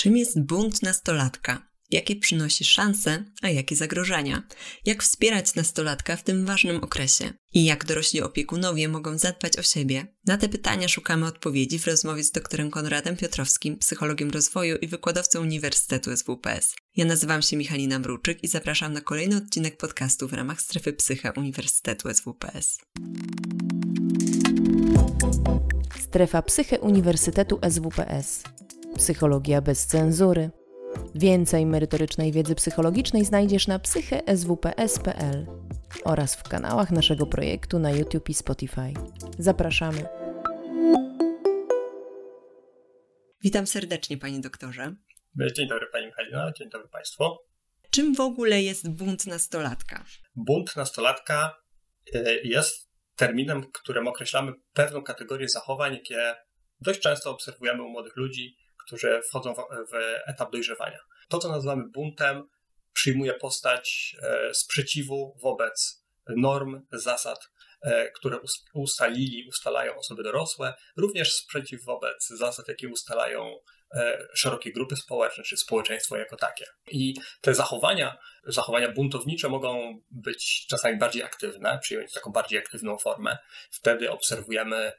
Czym jest bunt nastolatka? Jakie przynosi szanse, a jakie zagrożenia? Jak wspierać nastolatka w tym ważnym okresie? I jak dorośli opiekunowie mogą zadbać o siebie? Na te pytania szukamy odpowiedzi w rozmowie z doktorem Konradem Piotrowskim, psychologiem rozwoju i wykładowcą Uniwersytetu SWPS. Ja nazywam się Michalina Mruczyk i zapraszam na kolejny odcinek podcastu w ramach Strefy Psycha Uniwersytetu SWPS. Strefa Psyche Uniwersytetu SWPS. Psychologia bez cenzury. Więcej merytorycznej wiedzy psychologicznej znajdziesz na psycheswps.pl oraz w kanałach naszego projektu na YouTube i Spotify. Zapraszamy. Witam serdecznie, panie doktorze. Dzień dobry, pani Michalina, dzień dobry państwu. Czym w ogóle jest bunt nastolatka? Bunt nastolatka e, jest terminem, którym określamy pewną kategorię zachowań, jakie dość często obserwujemy u młodych ludzi, którzy wchodzą w, w etap dojrzewania. To, co nazywamy buntem, przyjmuje postać e, sprzeciwu wobec norm, zasad, e, które ustalili, ustalają osoby dorosłe, również sprzeciw wobec zasad, jakie ustalają e, szerokie grupy społeczne, czy społeczeństwo jako takie. I te zachowania, zachowania buntownicze mogą być czasami bardziej aktywne, przyjąć taką bardziej aktywną formę. Wtedy obserwujemy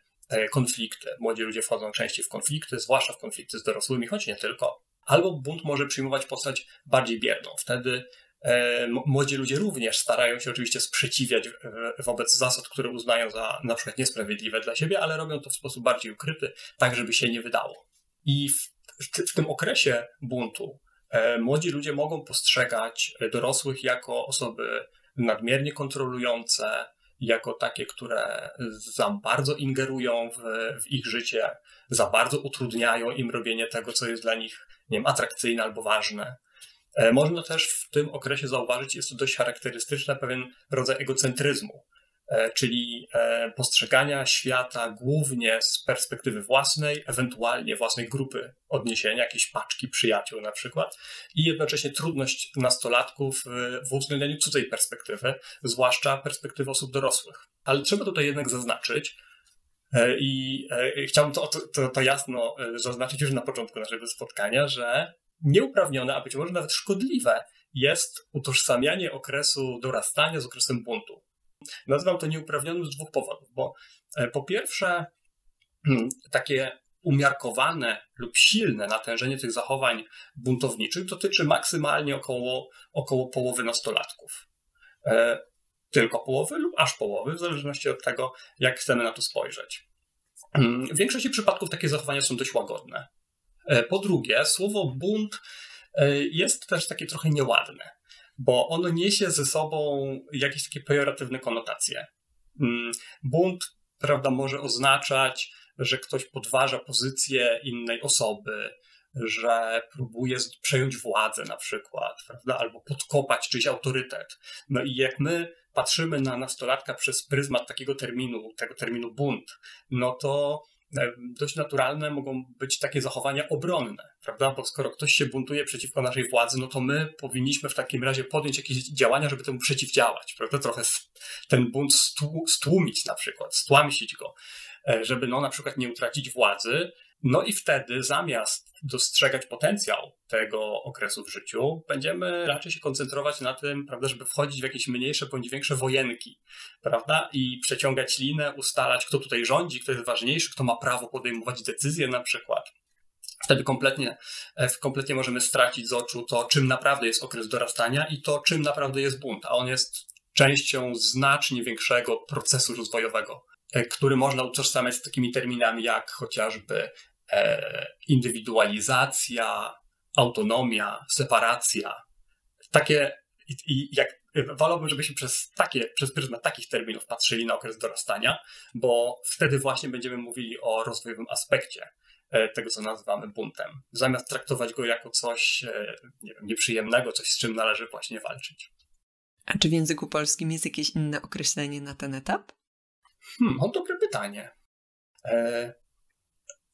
konflikty. Młodzi ludzie wchodzą częściej w konflikty, zwłaszcza w konflikty z dorosłymi, choć nie tylko. Albo bunt może przyjmować postać bardziej bierną. Wtedy e, młodzi ludzie również starają się oczywiście sprzeciwiać wobec zasad, które uznają za na przykład niesprawiedliwe dla siebie, ale robią to w sposób bardziej ukryty, tak żeby się nie wydało. I w, w tym okresie buntu e, młodzi ludzie mogą postrzegać dorosłych jako osoby nadmiernie kontrolujące, jako takie, które za bardzo ingerują w, w, ich życie, za bardzo utrudniają im robienie tego, co jest dla nich, nie wiem, atrakcyjne albo ważne. E, można też w tym okresie zauważyć, jest to dość charakterystyczne, pewien rodzaj egocentryzmu. E, czyli e, postrzegania świata głównie z perspektywy własnej, ewentualnie własnej grupy odniesienia, jakiejś paczki przyjaciół na przykład, i jednocześnie trudność nastolatków w uwzględnianiu cudzej perspektywy, zwłaszcza perspektywy osób dorosłych. Ale trzeba tutaj jednak zaznaczyć, e, i chciałbym to, to, to jasno zaznaczyć już na początku naszego spotkania, że nieuprawnione, a być może nawet szkodliwe jest utożsamianie okresu dorastania z okresem buntu. Nazywam to nieuprawnionym z dwóch powodów, bo e, po pierwsze, hmm, takie umiarkowane lub silne natężenie tych zachowań buntowniczych dotyczy maksymalnie około, około połowy nastolatków. E, tylko połowy lub aż połowy, w zależności od tego, jak chcemy na to spojrzeć. Hmm, w większości przypadków takie zachowania są dość łagodne. E, po drugie, słowo bunt jest też takie trochę nieładne bo ono niesie ze sobą jakieś takie pejoratywne konotacje. Mm, bunt, prawda, może oznaczać, że ktoś podważa pozycję innej osoby, że próbuje przejąć władzę na przykład, prawda, albo podkopać czyjś autorytet. No i jak my patrzymy na nastolatka przez pryzmat takiego terminu, tego terminu bunt, no to dość naturalne mogą być takie zachowania obronne, prawda? Bo skoro ktoś się buntuje przeciwko naszej władzy, no to my powinniśmy w takim razie podjąć jakieś działania, żeby temu przeciwdziałać, prawda? Trochę ten bunt stłumić na przykład, stłamsić go, e, żeby no na przykład nie utracić władzy, no i wtedy zamiast dostrzegać potencjał tego okresu w życiu, będziemy raczej się koncentrować na tym, prawda, żeby wchodzić w jakieś mniejsze bądź większe wojenki, prawda, i przeciągać linę, ustalać, kto tutaj rządzi, kto jest ważniejszy, kto ma prawo podejmować decyzje na przykład. Wtedy kompletnie, e, kompletnie możemy stracić z oczu to, czym naprawdę jest okres dorastania i to, czym naprawdę jest bunt, a on jest częścią znacznie większego procesu rozwojowego, e, który można utożsamiać z takimi terminami jak chociażby indywidualizacja, autonomia, separacja. Takie, i, i jak wolałbym, żebyśmy przez takie, przez pryzmat takich terminów patrzyli na okres dorastania, bo wtedy właśnie będziemy mówili o rozwojowym aspekcie e, tego, co nazywamy buntem, zamiast traktować go jako coś e, nie wiem, nieprzyjemnego, coś z czym należy właśnie walczyć. A czy w języku polskim jest jakieś inne określenie na ten etap? Hmm, o dobre pytanie. E,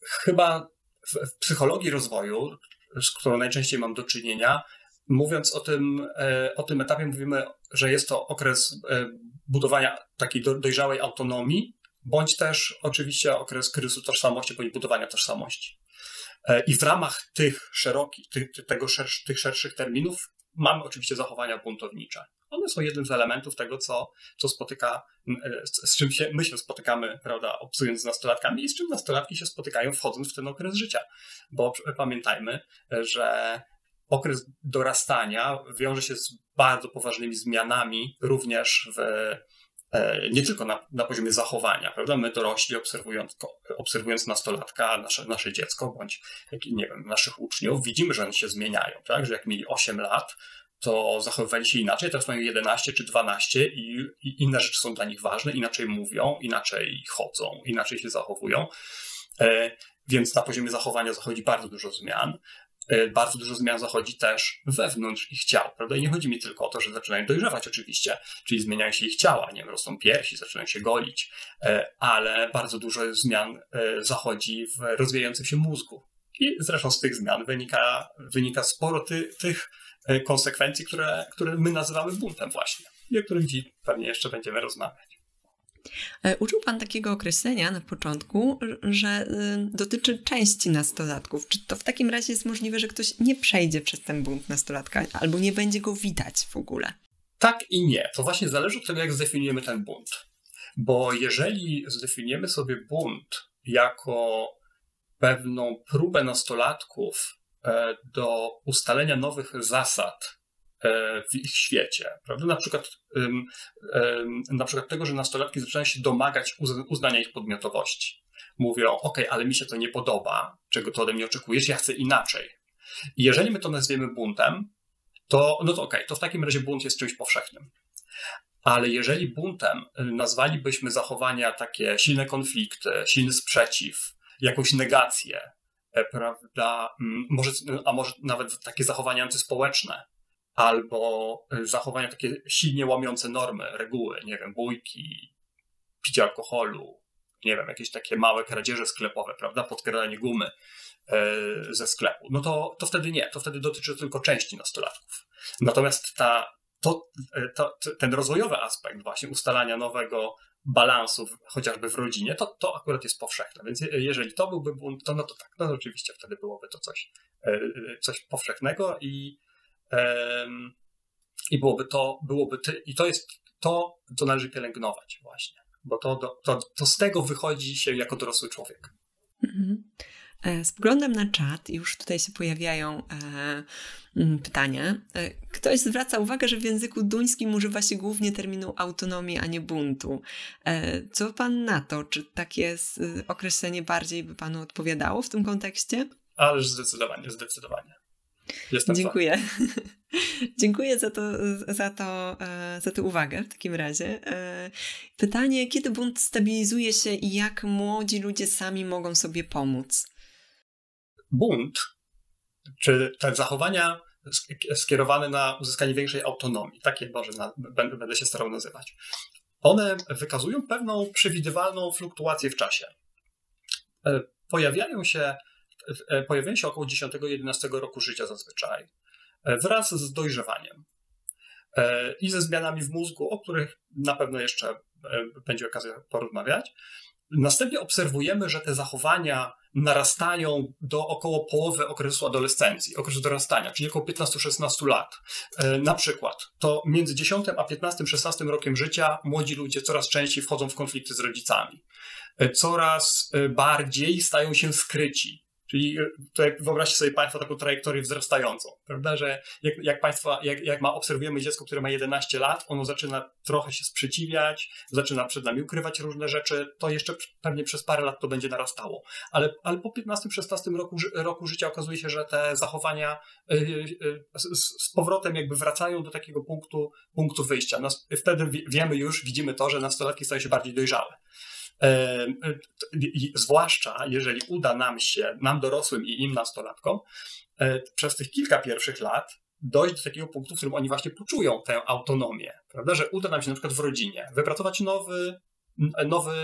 chyba w, w psychologii rozwoju, z którą najczęściej mam do czynienia, mówiąc o tym, e, o tym etapie, mówimy, że jest to okres e, budowania takiej dojrzałej autonomii, bądź też oczywiście okres kryzysu tożsamości, bądź budowania tożsamości. I w ramach tych szerokich, tych, tego szersz, tych szerszych terminów mamy oczywiście zachowania buntownicze. One są jednym z elementów tego, co, co spotyka, z, z czym się my się spotykamy, prawda, obcując z nastolatkami i z czym nastolatki się spotykają wchodząc w ten okres życia. Bo pamiętajmy, że okres dorastania wiąże się z bardzo poważnymi zmianami również w e, nie tylko na, na poziomie zachowania, prawda? My dorośli obserwując, obserwując nastolatka, nasze, nasze dziecko, bądź jak, nie wiem, naszych uczniów, widzimy, że oni się zmieniają, tak? Że jak mieli 8 lat, to zachowywali się inaczej, teraz mają 11 czy 12 i, i inne rzeczy są dla nich ważne, inaczej mówią, inaczej chodzą, inaczej się zachowują. E, więc na poziomie zachowania zachodzi bardzo dużo zmian. E, bardzo dużo zmian zachodzi też wewnątrz ich ciał, prawda? I nie chodzi mi tylko o to, że zaczynają dojrzewać oczywiście, czyli zmieniają się ich ciała, nie wiem, rosną piersi, zaczynają się golić, e, ale bardzo dużo zmian e, zachodzi w rozwijającym się mózgu. I zresztą z tych zmian wynika, wynika sporo ty, tych konsekwencji, które, które my nazywamy buntem właśnie i o których dziś pewnie jeszcze będziemy rozmawiać. E, użył Pan takiego określenia na początku, że y, dotyczy części nastolatków. Czy to w takim razie jest możliwe, że ktoś nie przejdzie przez ten bunt nastolatka albo nie będzie go widać w ogóle? Tak i nie. To właśnie zależy od tego, jak zdefiniujemy ten bunt. Bo jeżeli zdefiniujemy sobie bunt jako pewną próbę nastolatków e, do ustalenia nowych zasad w ich świecie. Prawda? Na, przykład, na przykład tego, że nastolatki zaczynają się domagać uznania ich podmiotowości. Mówią, ok, ale mi się to nie podoba, czego to ode mnie oczekujesz, ja chcę inaczej. I jeżeli my to nazwiemy buntem, to no to ok, to w takim razie bunt jest czymś powszechnym. Ale jeżeli buntem nazwalibyśmy zachowania takie silne konflikty, silny sprzeciw, jakąś negację, e, prawda, może, a może nawet takie zachowania antyspołeczne, albo y, zachowania takie silnie łamiące normy, reguły, nie wiem, bójki, picie alkoholu, nie wiem, jakieś takie małe kradzieże sklepowe, prawda, podkradanie gumy e, ze sklepu, no to, to wtedy nie, to wtedy dotyczy tylko części nastolatków. Natomiast ta, to, e, to, ten rozwojowy aspekt właśnie ustalania nowego balansu, chociażby w rodzinie, to, to akurat jest powszechne. Więc jeżeli to byłby bunt, to no to tak, no to oczywiście wtedy byłoby to coś, e, coś powszechnego i i byłoby to, byłoby ty, i to jest to, co należy pielęgnować właśnie, bo to, to, to z tego wychodzi się jako dorosły człowiek. Mhm. E, spoglądam na czat, już tutaj się pojawiają e, pytania. E, ktoś zwraca uwagę, że w języku duńskim używa się głównie terminu autonomii, a nie buntu. E, co pan na to? Czy takie określenie bardziej by panu odpowiadało w tym kontekście? Ależ zdecydowanie, zdecydowanie. Jestem Dziękuję. Dziękuję za, to, za, to, e, za tę uwagę w takim razie. E, pytanie, kiedy bunt stabilizuje się i jak młodzi ludzie sami mogą sobie pomóc? Bunt, czy te zachowania skierowane na uzyskanie większej autonomii, takie może na, będę, będę się starał nazywać, one wykazują pewną przewidywalną fluktuację w czasie. E, pojawiają się pojawiają się około 10-11 roku życia zazwyczaj, e, wraz z dojrzewaniem e, i ze zmianami w mózgu, o których na pewno jeszcze będzie okazja porozmawiać. Następnie obserwujemy, że te zachowania narastają do około połowy okresu adolescencji, okresu dorastania, czyli około 15-16 lat. Na przykład, to między 10 a 15-16 rokiem życia młodzi ludzie coraz częściej wchodzą w konflikty z rodzicami. Coraz bardziej stają się skryci. Czyli e, wyobraźcie sobie Państwo taką trajektorię wzrastającą, prawda, że jak, jak Państwo, jak, jak ma, obserwujemy dziecko, które ma 11 lat, ono zaczyna trochę się sprzeciwiać, zaczyna przed nami ukrywać różne rzeczy, to jeszcze pewnie przez parę lat to będzie narastało. Ale, ale po 15-16 roku, roku życia okazuje się, że te zachowania yy, yy, z, z, powrotem jakby wracają do takiego punktu, punktu wyjścia. Wtedy wiemy już, widzimy to, że nastolatki stają się bardziej dojrzałe. E, zwłaszcza jeżeli uda nam się, nam dorosłym i im nastolatkom, e, przez tych kilka pierwszych lat dojść do takiego punktu, w którym oni właśnie poczują tę autonomię, prawda? Że uda nam się na przykład w rodzinie wypracować nowy, nowy,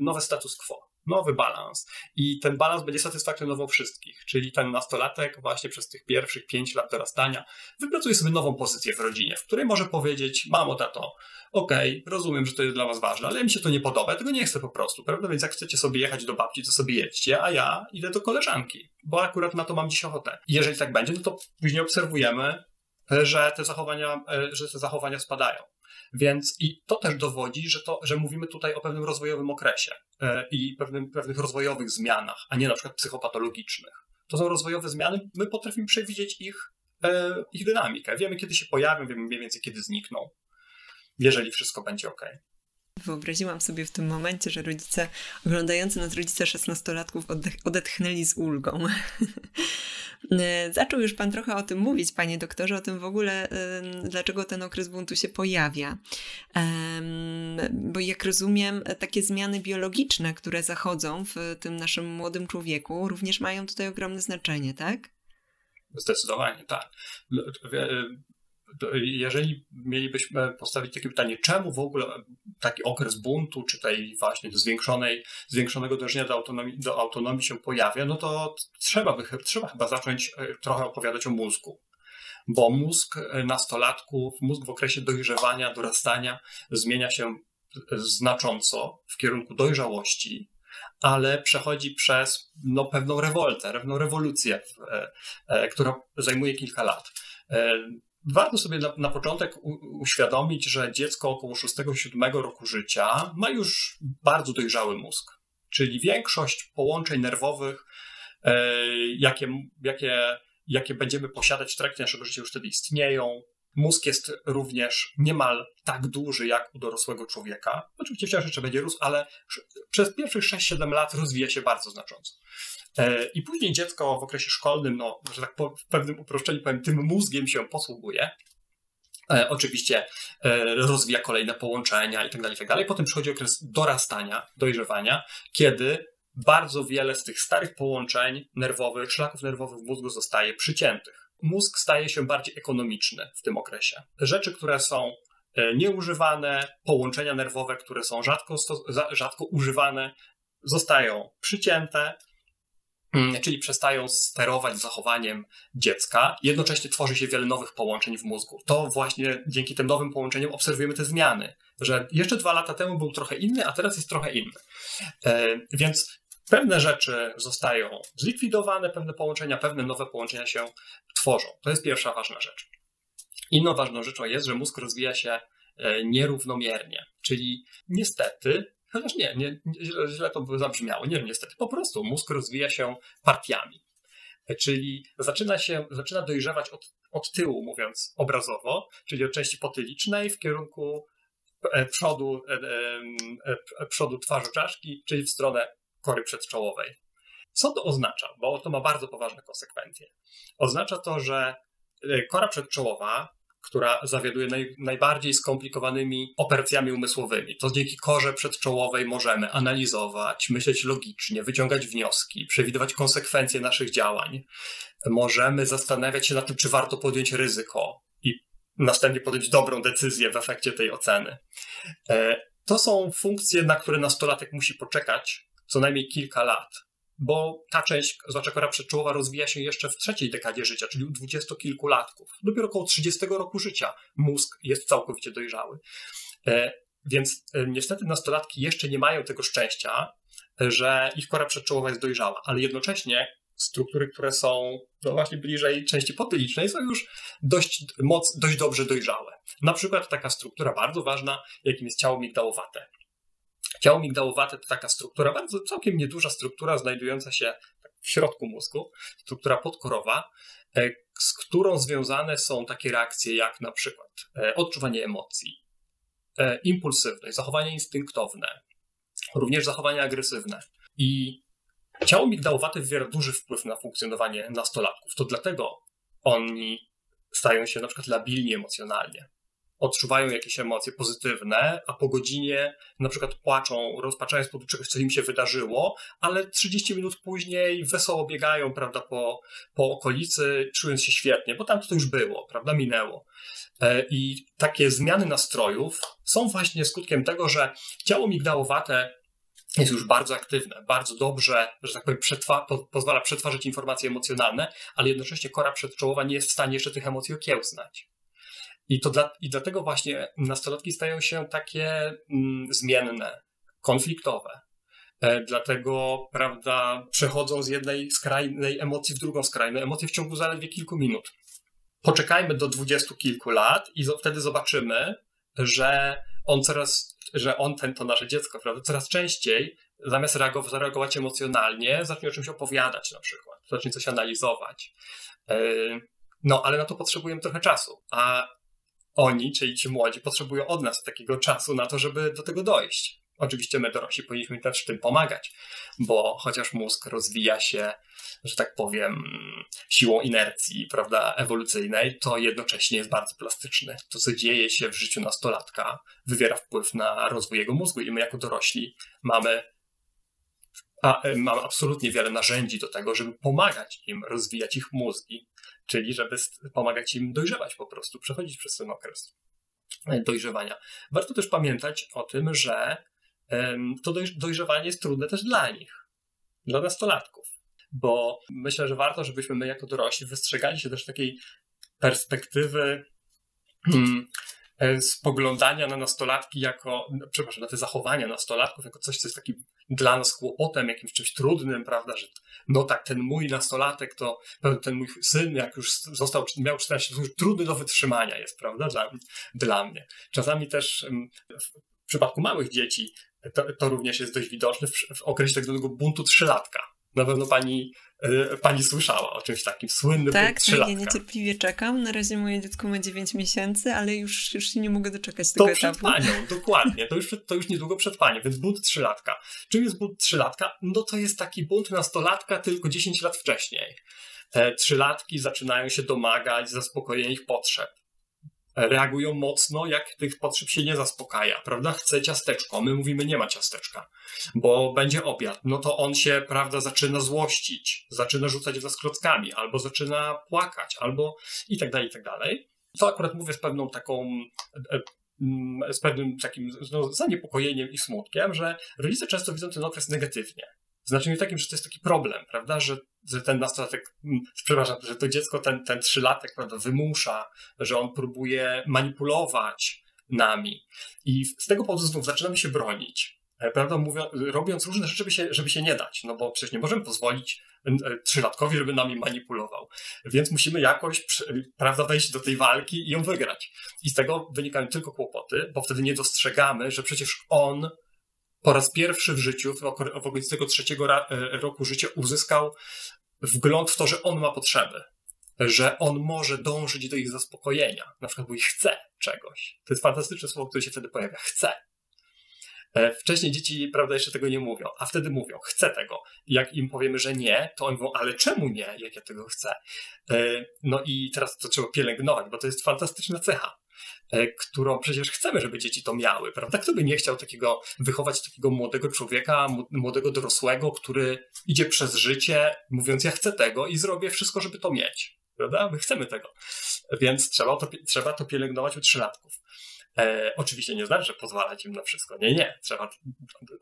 nowy status quo. Nowy balans. I ten balans będzie satysfakcjonował wszystkich, czyli ten nastolatek właśnie przez tych pierwszych pięć lat dorastania wypracuje sobie nową pozycję w rodzinie, w której może powiedzieć, mamo, tato, okej, okay, rozumiem, że to jest dla was ważne, ale mi się to nie podoba, tego nie chcę po prostu, prawda? Więc jak chcecie sobie jechać do babci, to sobie jedźcie, a ja idę do koleżanki, bo akurat na to mam dziś ochotę. I jeżeli tak będzie, no to później obserwujemy, że te zachowania, że te zachowania spadają. Więc i to też dowodzi, że, to, że mówimy tutaj o pewnym rozwojowym okresie e, i pewnym, pewnych rozwojowych zmianach, a nie na przykład psychopatologicznych. To są rozwojowe zmiany, my potrafimy przewidzieć ich, e, ich dynamikę. Wiemy, kiedy się pojawią, wiemy mniej więcej, kiedy znikną, jeżeli wszystko będzie ok. Wyobraziłam sobie w tym momencie, że rodzice, oglądający nas rodzice szesnastolatków odetchnęli z ulgą. E, zaczął już Pan trochę o tym mówić, Panie doktorze, o tym w ogóle, dlaczego ten okres buntu się pojawia. Bo jak rozumiem, takie zmiany biologiczne, które zachodzą w tym naszym młodym człowieku, również mają tutaj ogromne znaczenie, tak? Zdecydowanie, tak jeżeli mielibyśmy postawić takie pytanie, czemu w ogóle taki okres buntu, czy tej właśnie zwiększonej, zwiększonego dążenia do autonomii, do autonomii się pojawia, no to trzeba, by, trzeba chyba zacząć e, trochę opowiadać o mózgu. Bo mózg e, nastolatków, mózg w okresie dojrzewania, dorastania zmienia się znacząco w kierunku dojrzałości, ale przechodzi przez no, pewną rewoltę, pewną rewolucję, e, e, która zajmuje kilka lat. Warto sobie na, na początek u, uświadomić, że dziecko około 6-7 roku życia ma już bardzo dojrzały mózg. Czyli większość połączeń nerwowych, e, jakie, jakie, jakie będziemy posiadać w trakcie naszego życia, już wtedy istnieją. Mózg jest również niemal tak duży jak u dorosłego człowieka. Oczywiście wciąż jeszcze będzie rósł, ale przez pierwszych 6-7 lat rozwija się bardzo znacząco. E, I później dziecko w okresie szkolnym, no, że tak w pewnym uproszczeniu powiem, tym mózgiem się posługuje. E, oczywiście e, rozwija kolejne połączenia i tak dalej, tak dalej. Potem przychodzi okres dorastania, dojrzewania, kiedy bardzo wiele z tych starych połączeń nerwowych, szlaków nerwowych w mózgu zostaje przyciętych. Mózg staje się bardziej ekonomiczny w tym okresie. Rzeczy, które są nieużywane, połączenia nerwowe, które są rzadko, rzadko używane, zostają przycięte, czyli przestają sterować zachowaniem dziecka. Jednocześnie tworzy się wiele nowych połączeń w mózgu. To właśnie dzięki tym nowym połączeniom obserwujemy te zmiany, że jeszcze dwa lata temu był trochę inny, a teraz jest trochę inny. E, więc pewne rzeczy zostają zlikwidowane, pewne połączenia, pewne nowe połączenia się tworzą. To jest pierwsza ważna rzecz. Inną ważną rzeczą jest, że mózg rozwija się e, nierównomiernie, czyli niestety Chociaż nie, nie, źle, źle to zabrzmiało. Nie, niestety, po prostu mózg rozwija się partiami. Czyli zaczyna się, zaczyna dojrzewać od, od tyłu, mówiąc obrazowo, czyli od części potylicznej w kierunku e, przodu, e, e, przodu twarzy czaszki, czyli w stronę kory przedczołowej. Co to oznacza? Bo to ma bardzo poważne konsekwencje. Oznacza to, że kora przedczołowa która zawiaduje naj, najbardziej skomplikowanymi operacjami umysłowymi. To dzięki korze przedczołowej możemy analizować, myśleć logicznie, wyciągać wnioski, przewidywać konsekwencje naszych działań. Możemy zastanawiać się nad tym, czy warto podjąć ryzyko i następnie podjąć dobrą decyzję w efekcie tej oceny. E, to są funkcje, na które nastolatek musi poczekać co najmniej kilka lat bo ta część, zwłaszcza kora przedczołowa, rozwija się jeszcze w trzeciej dekadzie życia, czyli u dwudziestokilkulatków. Dopiero około 30 roku życia mózg jest całkowicie dojrzały. E, więc e, niestety nastolatki jeszcze nie mają tego szczęścia, że ich kora przedczołowa jest dojrzała, ale jednocześnie struktury, które są no właśnie bliżej części potylicznej, są już dość, moc, dość dobrze dojrzałe. Na przykład taka struktura bardzo ważna, jakim jest ciało migdałowate. Ciało migdałowate to taka struktura, bardzo całkiem nieduża struktura, znajdująca się w środku mózgu, struktura podkorowa, e, z którą związane są takie reakcje jak na przykład e, odczuwanie emocji, e, impulsywność, zachowania instynktowne, również zachowania agresywne. I ciało migdałowate wywiera duży wpływ na funkcjonowanie nastolatków. To dlatego oni stają się na przykład labilni emocjonalnie odczuwają jakieś emocje pozytywne, a po godzinie na przykład płaczą, rozpaczając po czegoś, co im się wydarzyło, ale 30 minut później wesoło biegają, prawda, po, po okolicy, czując się świetnie, bo tam to już było, prawda, minęło. E, I takie zmiany nastrojów są właśnie skutkiem tego, że ciało migdałowate jest już bardzo aktywne, bardzo dobrze, że tak powiem, przetwa- po, pozwala przetwarzać informacje emocjonalne, ale jednocześnie kora przedczołowa nie jest w stanie jeszcze tych emocji okiełznać. I, to dla, I dlatego właśnie nastolatki stają się takie mm, zmienne, konfliktowe. E, dlatego, prawda, przechodzą z jednej skrajnej emocji w drugą skrajną emocję w ciągu zaledwie kilku minut. Poczekajmy do dwudziestu kilku lat i wtedy zobaczymy, że on coraz, że on, ten, to nasze dziecko, prawda, coraz częściej zamiast reagować, zareagować emocjonalnie, zacznie o czymś opowiadać na przykład, zacznie coś analizować. E, no, ale na to potrzebujemy trochę czasu, a oni, czyli ci młodzi, potrzebują od nas takiego czasu na to, żeby do tego dojść. Oczywiście my dorośli powinniśmy też w tym pomagać, bo chociaż mózg rozwija się, że tak powiem, siłą inercji, prawda, ewolucyjnej, to jednocześnie jest bardzo plastyczny. To, co dzieje się w życiu nastolatka, wywiera wpływ na rozwój jego mózgu i my jako dorośli mamy a, mamy absolutnie wiele narzędzi do tego, żeby pomagać im rozwijać ich mózgi, czyli żeby pomagać im dojrzewać po prostu, przechodzić przez ten okres dojrzewania. Warto też pamiętać o tym, że to dojrzewanie jest trudne też dla nich, dla nastolatków, bo myślę, że warto, żebyśmy my jako dorośli wystrzegali się też takiej perspektywy hmm, e, spoglądania na nastolatki jako, przepraszam, na te zachowania nastolatków jako coś, co jest takim dla nas kłopotem, jakimś czymś trudnym, prawda, że no tak, ten mój nastolatek to, ten mój syn, jak już został, miał 14 lat, trudny do wytrzymania jest, prawda, dla, dla mnie. Czasami też w przypadku małych dzieci to, to również jest dość widoczne w, w okresie tak zwanego buntu trzylatka. Na pewno pani, y, pani słyszała o czymś takim, słynnym tak. Tak, ja niecierpliwie czekam. Na razie moje dziecko ma 9 miesięcy, ale już, już się nie mogę doczekać tego to etapu. przed panią, dokładnie. To już, to już niedługo przed panią, więc bunt trzylatka. Czym jest bunt trzylatka? No to jest taki bunt nastolatka tylko 10 lat wcześniej. Te trzylatki zaczynają się domagać zaspokojenia ich potrzeb reagują mocno, jak tych potrzeb się nie zaspokaja, prawda? Chce ciasteczko, my mówimy nie ma ciasteczka, bo będzie obiad. No to on się, prawda, zaczyna złościć, zaczyna rzucać w nas klockami, albo zaczyna płakać, albo i tak dalej, i tak dalej. To akurat mówię z pewną taką e, mm, z pewnym takim no, zaniepokojeniem i smutkiem, że rodzice często widzą ten okres negatywnie. Znaczy nie takim, że to jest taki problem, prawda, że, że ten nastolatek, mm, przepraszam, że to dziecko, ten, ten trzylatek, prawda, wymusza, że on próbuje manipulować nami. I z tego powodu znów zaczynamy się bronić, e, prawda, mówią, robiąc różne rzeczy, żeby się, żeby się nie dać, no bo przecież nie możemy pozwolić e, trzylatkowi, żeby nami manipulował. Więc musimy jakoś, prawda, wejść do tej walki i ją wygrać. I z tego wynikają tylko kłopoty, bo wtedy nie dostrzegamy, że przecież on po raz pierwszy w życiu, w okolicy tego trzeciego e, roku życia, uzyskał wgląd w to, że on ma potrzeby, że on może dążyć do ich zaspokojenia, na przykład, ich chce czegoś. To jest fantastyczne słowo, które się wtedy pojawia. Chce. E, wcześniej dzieci, prawda, jeszcze tego nie mówią, a wtedy mówią, chcę tego. Jak im powiemy, że nie, to oni mówią, ale czemu nie, jak ja tego chcę? E, no i teraz to trzeba pielęgnować, bo to jest fantastyczna cecha. E, którą przecież chcemy, żeby dzieci to miały, prawda? Kto by nie chciał takiego, wychować takiego młodego człowieka, młodego dorosłego, który idzie przez życie mówiąc, ja chcę tego i zrobię wszystko, żeby to mieć, prawda? My chcemy tego. Więc trzeba to, trzeba to pielęgnować u trzylatków. E, oczywiście nie znaczy, że pozwalać im na wszystko. Nie, nie. Trzeba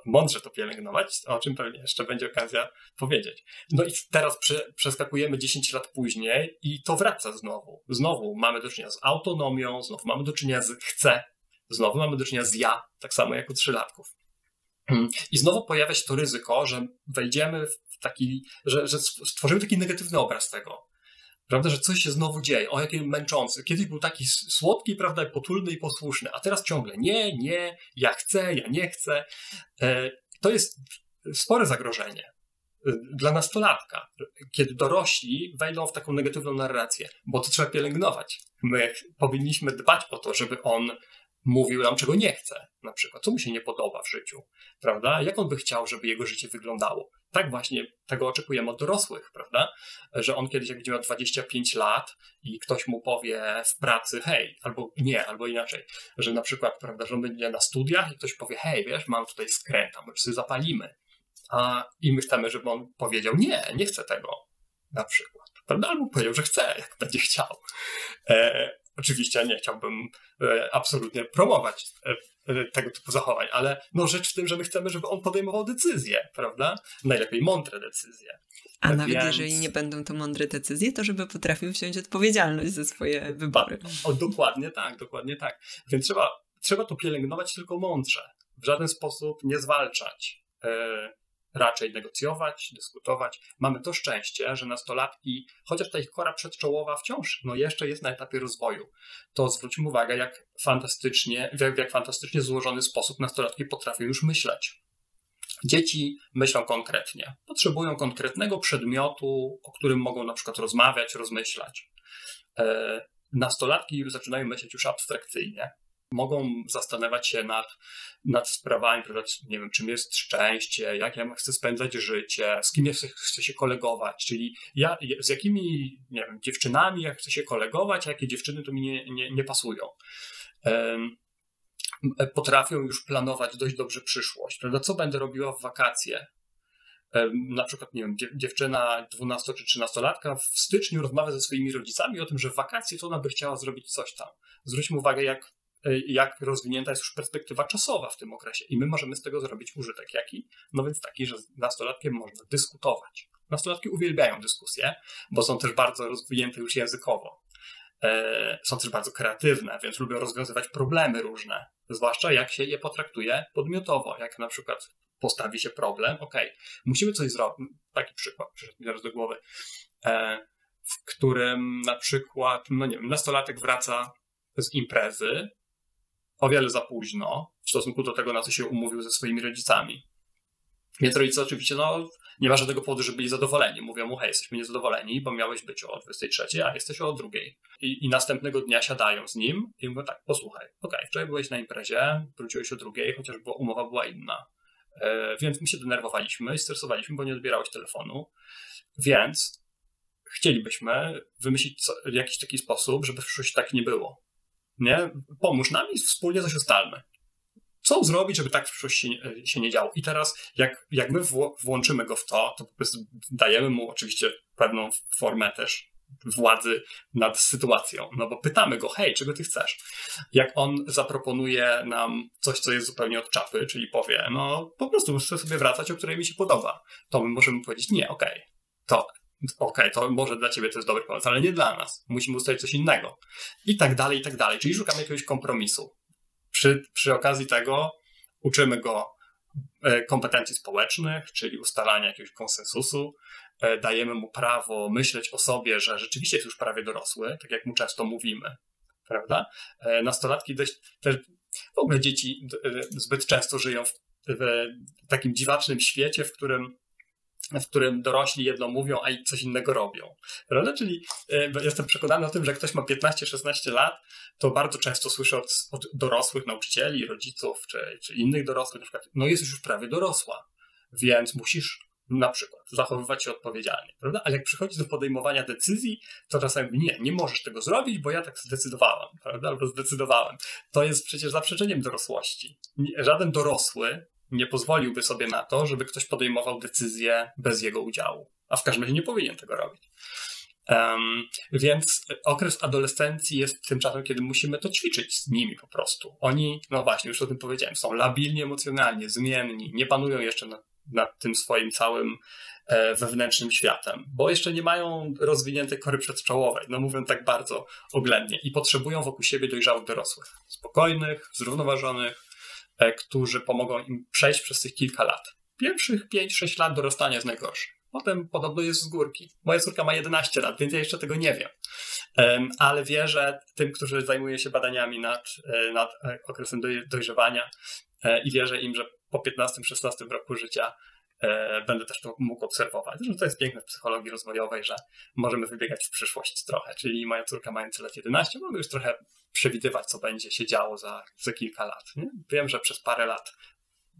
mądrze to pielęgnować, o czym pewnie jeszcze będzie okazja powiedzieć. No i teraz prze, przeskakujemy 10 lat później i to wraca znowu. Znowu mamy do czynienia z autonomią, znowu mamy do czynienia z chcę, znowu mamy do czynienia z ja, tak samo jak u trzylatków. Hmm. I znowu pojawia się to ryzyko, że wejdziemy w taki, że, że stworzymy taki negatywny obraz tego prawda, że coś się znowu dzieje, o jakim męczący. Kiedyś był taki słodki, prawda, potulny i posłuszny, a teraz ciągle nie, nie, ja chcę, ja nie chcę. E, to jest spore zagrożenie e, dla nastolatka, kiedy dorośli wejdą w taką negatywną narrację, bo to trzeba pielęgnować. My powinniśmy dbać o to, żeby on mówił nam, czego nie chce, na przykład, co mu się nie podoba w życiu, prawda? Jak on by chciał, żeby jego życie wyglądało. Tak właśnie tego oczekujemy od dorosłych, prawda? Że on kiedyś, jak będzie miał 25 lat i ktoś mu powie w pracy, hej, albo nie, albo inaczej, że na przykład, prawda, że on będzie na studiach i ktoś powie, hej, wiesz, mam tutaj skręta, może sobie zapalimy. A, I my chcemy, żeby on powiedział, nie, nie chcę tego, na przykład. Prawda? Albo powiedział, że chce, jak będzie chciał. E, Oczywiście nie chciałbym e, absolutnie promować e, e, tego typu zachowań, ale no rzecz w tym, że my chcemy, żeby on podejmował decyzje, prawda? Najlepiej mądre decyzje. A nawet Więc... jeżeli nie będą to mądre decyzje, to żeby potrafił wziąć odpowiedzialność za swoje wybory. O, dokładnie tak, dokładnie tak. Więc trzeba, trzeba to pielęgnować tylko mądrze. W żaden sposób nie zwalczać. Raczej negocjować, dyskutować. Mamy to szczęście, że nastolatki, chociaż ta ich kora przedczołowa wciąż no jeszcze jest na etapie rozwoju, to zwróćmy uwagę, jak fantastycznie, w jak, jak fantastycznie złożony sposób nastolatki potrafią już myśleć. Dzieci myślą konkretnie, potrzebują konkretnego przedmiotu, o którym mogą na przykład rozmawiać, rozmyślać. E, nastolatki zaczynają myśleć już abstrakcyjnie, mogą zastanawiać się nad, nad sprawami, nie wiem, czym jest szczęście, jak ja chcę spędzać życie, z kim ja chcę, chcę się kolegować, czyli ja, z jakimi, nie wiem, dziewczynami ja chcę się kolegować, a jakie dziewczyny to mi nie, nie, nie pasują. Um, potrafią już planować dość dobrze przyszłość, prawda? Co będę robiła w wakacje? na przykład, nie wiem, dziewczyna 12 czy 13 latka w styczniu rozmawia ze swoimi rodzicami o tym, że w wakacje to ona by chciała zrobić coś tam. Zwróćmy uwagę, jak jak rozwinięta jest już perspektywa czasowa w tym okresie i my możemy z tego zrobić użytek. Jaki? No więc taki, że z nastolatkiem można dyskutować. Nastolatki uwielbiają dyskusje, bo są też bardzo rozwinięte już językowo. E, są też bardzo kreatywne, więc lubią rozwiązywać problemy różne, zwłaszcza jak się je potraktuje podmiotowo, jak na przykład postawi się problem, ok, musimy coś zrobić, taki przykład przyszedł mi teraz do głowy, e, w którym na przykład, no nie wiem, nastolatek wraca z imprezy o wiele za późno w stosunku do tego, na co się umówił ze swoimi rodzicami. Więc rodzice oczywiście, no, nie ma żadnego powodu, żeby byli zadowoleni. Mówią mu, hej, jesteśmy niezadowoleni, bo miałeś być o 23, a jesteś o drugiej. I, I, następnego dnia siadają z nim i mówią tak, posłuchaj, okej, okay, wczoraj byłeś na imprezie, wróciłeś o drugiej, chociaż była, umowa była inna. E, więc my się denerwowaliśmy i stresowaliśmy, bo nie odbierałeś telefonu. Więc chcielibyśmy wymyślić co, jakiś taki sposób, żeby w przyszłości tak nie było nie? Pomóż nam i wspólnie coś ustalmy. Co zrobić, żeby tak w przyszłości się nie działo? I teraz, jak, jak my włączymy go w to, to po prostu dajemy mu oczywiście pewną formę też władzy nad sytuacją. No bo pytamy go, hej, czego ty chcesz? Jak on zaproponuje nam coś, co jest zupełnie od czapy, czyli powie, no po prostu chcę sobie wracać, o której mi się podoba, to my możemy powiedzieć, nie, okej, okay, to okej, okay, to może dla ciebie to jest dobry pomysł, ale nie dla nas. Musimy ustalić coś innego. I tak dalej, i tak dalej. Czyli szukamy jakiegoś kompromisu. Przy, przy okazji tego uczymy go e, kompetencji społecznych, czyli ustalania jakiegoś konsensusu. E, dajemy mu prawo myśleć o sobie, że rzeczywiście jest już prawie dorosły, tak jak mu często mówimy. Prawda? E, nastolatki dość, też, w ogóle dzieci zbyt często żyją w, w takim dziwacznym świecie, w którym w którym dorośli jedno mówią, a coś innego robią. Prawda? Czyli e, jestem przekonany o tym, że jak ktoś ma 15-16 lat, to bardzo często słyszę od, od, dorosłych nauczycieli, rodziców czy, czy innych dorosłych, na przykład, no jesteś już prawie dorosła, więc musisz na przykład zachowywać się odpowiedzialnie, prawda? Ale jak przychodzi do podejmowania decyzji, to czasami nie, nie możesz tego zrobić, bo ja tak zdecydowałam, prawda? Albo zdecydowałem. To jest przecież zaprzeczeniem dorosłości. Żaden dorosły nie pozwoliłby sobie na to, żeby ktoś podejmował decyzję bez jego udziału. A w każdym razie nie powinien tego robić. Um, więc okres adolescencji jest tym czasem, kiedy musimy to ćwiczyć z nimi po prostu. Oni, no właśnie, już o tym powiedziałem, są labilni emocjonalnie, zmienni, nie panują jeszcze nad, nad tym swoim całym e, wewnętrznym światem, bo jeszcze nie mają rozwiniętej kory przedczołowej, no mówię tak bardzo oględnie, i potrzebują wokół siebie dojrzałych dorosłych, spokojnych, zrównoważonych, którzy pomogą im przejść przez tych kilka lat. Pierwszych 5-6 lat dorastania jest najgorsze. Potem podobno jest z górki. Moja córka ma 11 lat, więc ja jeszcze tego nie wiem. Ale wierzę tym, którzy zajmują się badaniami nad, e, nad e, okresem dojrzewania i wierzę im, że po 15-16 roku życia będę też to mógł obserwować. Że to jest piękne w psychologii rozwojowej, że możemy wybiegać w przyszłość trochę. Czyli moja córka mając lat 11 mogę już trochę przewidywać, co będzie się działo za, za kilka lat. Nie? Wiem, że przez parę lat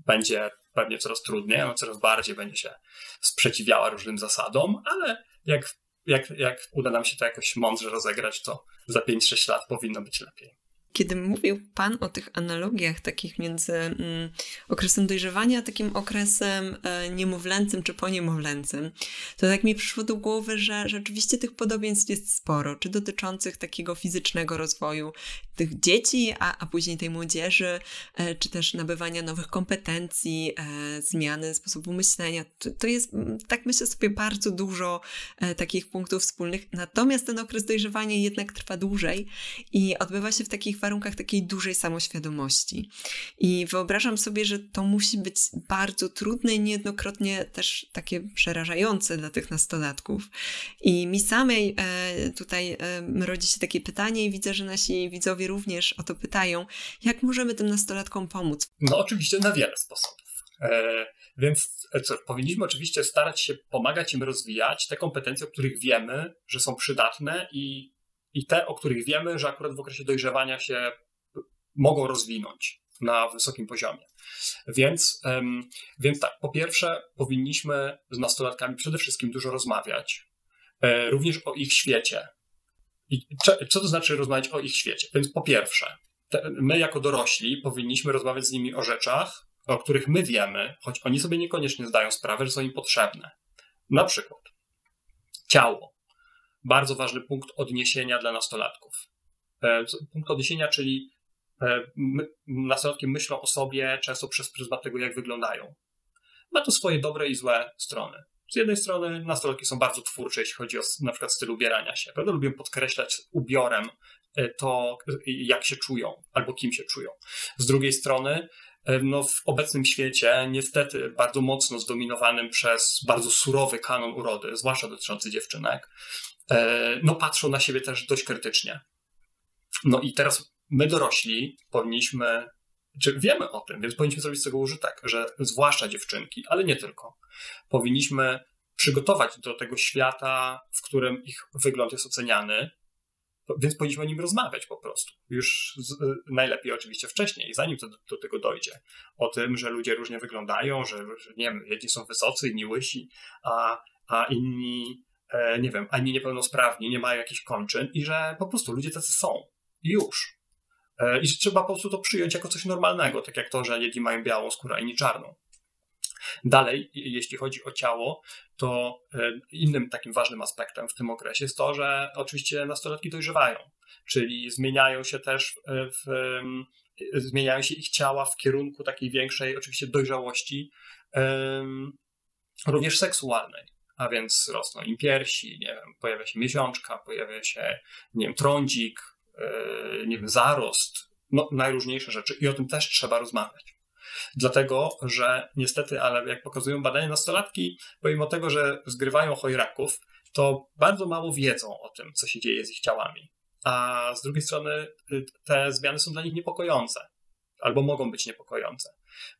będzie pewnie coraz trudniej, ona coraz bardziej będzie się sprzeciwiała różnym zasadom, ale jak, jak, jak uda nam się to jakoś mądrze rozegrać, to za 5-6 lat powinno być lepiej. Kiedy mówił Pan o tych analogiach takich między mm, okresem dojrzewania, a takim okresem e, niemowlęcym czy poniemowlęcym, to tak mi przyszło do głowy, że rzeczywiście tych podobieństw jest sporo, czy dotyczących takiego fizycznego rozwoju tych dzieci, a, a później tej młodzieży, e, czy też nabywania nowych kompetencji, e, zmiany sposobu myślenia. To, to jest, mm, tak myślę sobie, bardzo dużo e, takich punktów wspólnych. Natomiast ten okres dojrzewania jednak trwa dłużej i odbywa się w takich warunkach takiej dużej samoświadomości. I wyobrażam sobie, że to musi być bardzo trudne i niejednokrotnie też takie przerażające dla tych nastolatków. I mi samej e, tutaj e, rodzi się takie pytanie i widzę, że nasi widzowie również o to pytają, jak możemy tym nastolatkom pomóc? No oczywiście na wiele sposobów. E, więc co, powinniśmy oczywiście starać się pomagać im rozwijać te kompetencje, o których wiemy, że są przydatne i i te, o których wiemy, że akurat w okresie dojrzewania się mogą rozwinąć na wysokim poziomie. Więc, więc tak, po pierwsze, powinniśmy z nastolatkami przede wszystkim dużo rozmawiać, e, również o ich świecie. I co to znaczy rozmawiać o ich świecie? Więc po pierwsze, my jako dorośli powinniśmy rozmawiać z nimi o rzeczach, o których my wiemy, choć oni sobie niekoniecznie zdają sprawę, że są im potrzebne. Na przykład ciało bardzo ważny punkt odniesienia dla nastolatków. E, punkt odniesienia, czyli e, nastolatki myślą o sobie często przez pryzmat tego, jak wyglądają. Ma to swoje dobre i złe strony. Z jednej strony nastolatki są bardzo twórcze, jeśli chodzi o na przykład styl ubierania się. Prawda? Lubią podkreślać ubiorem e, to, jak się czują albo kim się czują. Z drugiej strony no, w obecnym świecie, niestety bardzo mocno zdominowanym przez bardzo surowy kanon urody, zwłaszcza dotyczący dziewczynek, no patrzą na siebie też dość krytycznie. No i teraz my dorośli powinniśmy, czy wiemy o tym, więc powinniśmy zrobić z tego użytek, że zwłaszcza dziewczynki, ale nie tylko, powinniśmy przygotować do tego świata, w którym ich wygląd jest oceniany, więc powinniśmy o nim rozmawiać po prostu. Już z, najlepiej oczywiście wcześniej, zanim to do, do, tego dojdzie. O tym, że ludzie różnie wyglądają, że, że nie wiem, jedni są wysocy, inni łysi, a, a inni E, nie wiem, ani niepełnosprawni, nie mają jakichś kończyn i że po prostu ludzie tacy są. Już. E, I że trzeba po prostu to przyjąć jako coś normalnego, tak jak to, że jedni mają białą skórę, a inni czarną. Dalej, jeśli chodzi o ciało, to e, innym takim ważnym aspektem w tym okresie jest to, że oczywiście nastolatki dojrzewają, czyli zmieniają się też w, zmieniają się ich ciała w kierunku takiej większej oczywiście dojrzałości, również seksualnej a więc rosną im piersi, nie wiem, pojawia się miesiączka, pojawia się, nie wiem, trądzik, yy, nie wiem, zarost, no, najróżniejsze rzeczy i o tym też trzeba rozmawiać. Dlatego, że niestety, ale jak pokazują badania nastolatki, pomimo tego, że zgrywają chojraków, to bardzo mało wiedzą o tym, co się dzieje z ich ciałami. A z drugiej strony y, te zmiany są dla nich niepokojące albo mogą być niepokojące.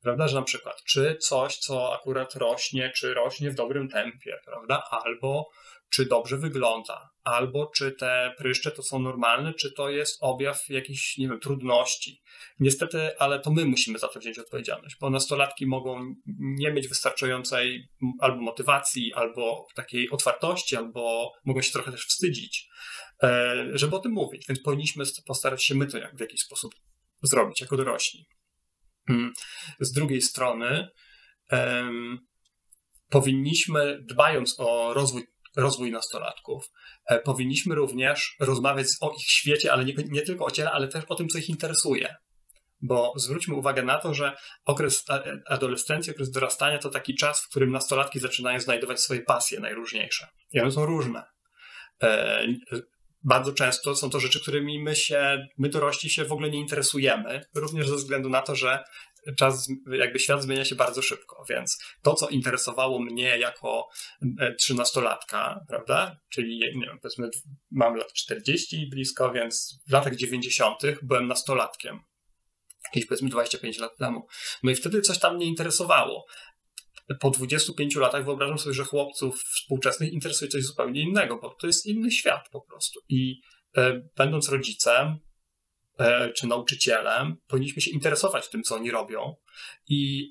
Prawda, że na przykład, czy coś, co akurat rośnie, czy rośnie w dobrym tempie, prawda, albo czy dobrze wygląda, albo czy te pryszcze to są normalne, czy to jest objaw jakichś, nie wiem, trudności. Niestety, ale to my musimy za to wziąć odpowiedzialność, bo nastolatki mogą nie mieć wystarczającej albo motywacji, albo takiej otwartości, albo mogą się trochę też wstydzić, e, żeby o tym mówić, więc powinniśmy postarać się my to w jakiś sposób zrobić jako dorośli. Hmm. Z drugiej strony, um, powinniśmy, dbając o rozwój, rozwój nastolatków, e, powinniśmy również rozmawiać o ich świecie, ale nie, nie tylko o ciele, ale też o tym, co ich interesuje. Bo zwróćmy uwagę na to, że okres adolescencji, okres dorastania to taki czas, w którym nastolatki zaczynają znajdować swoje pasje najróżniejsze. I one są różne. E, bardzo często są to rzeczy, którymi my się, my dorośli się w ogóle nie interesujemy, również ze względu na to, że czas, jakby świat zmienia się bardzo szybko, więc to, co interesowało mnie jako e, trzynastolatka, prawda, czyli nie wiem, powiedzmy mam lat 40 blisko, więc w latach 90. byłem nastolatkiem, jakieś powiedzmy 25 lat temu. No i wtedy coś tam mnie interesowało po 25 latach wyobrażam sobie, że chłopców współczesnych interesuje coś zupełnie innego, bo to jest inny świat po prostu. I e, będąc rodzicem e, czy nauczycielem, powinniśmy się interesować tym, co oni robią. I,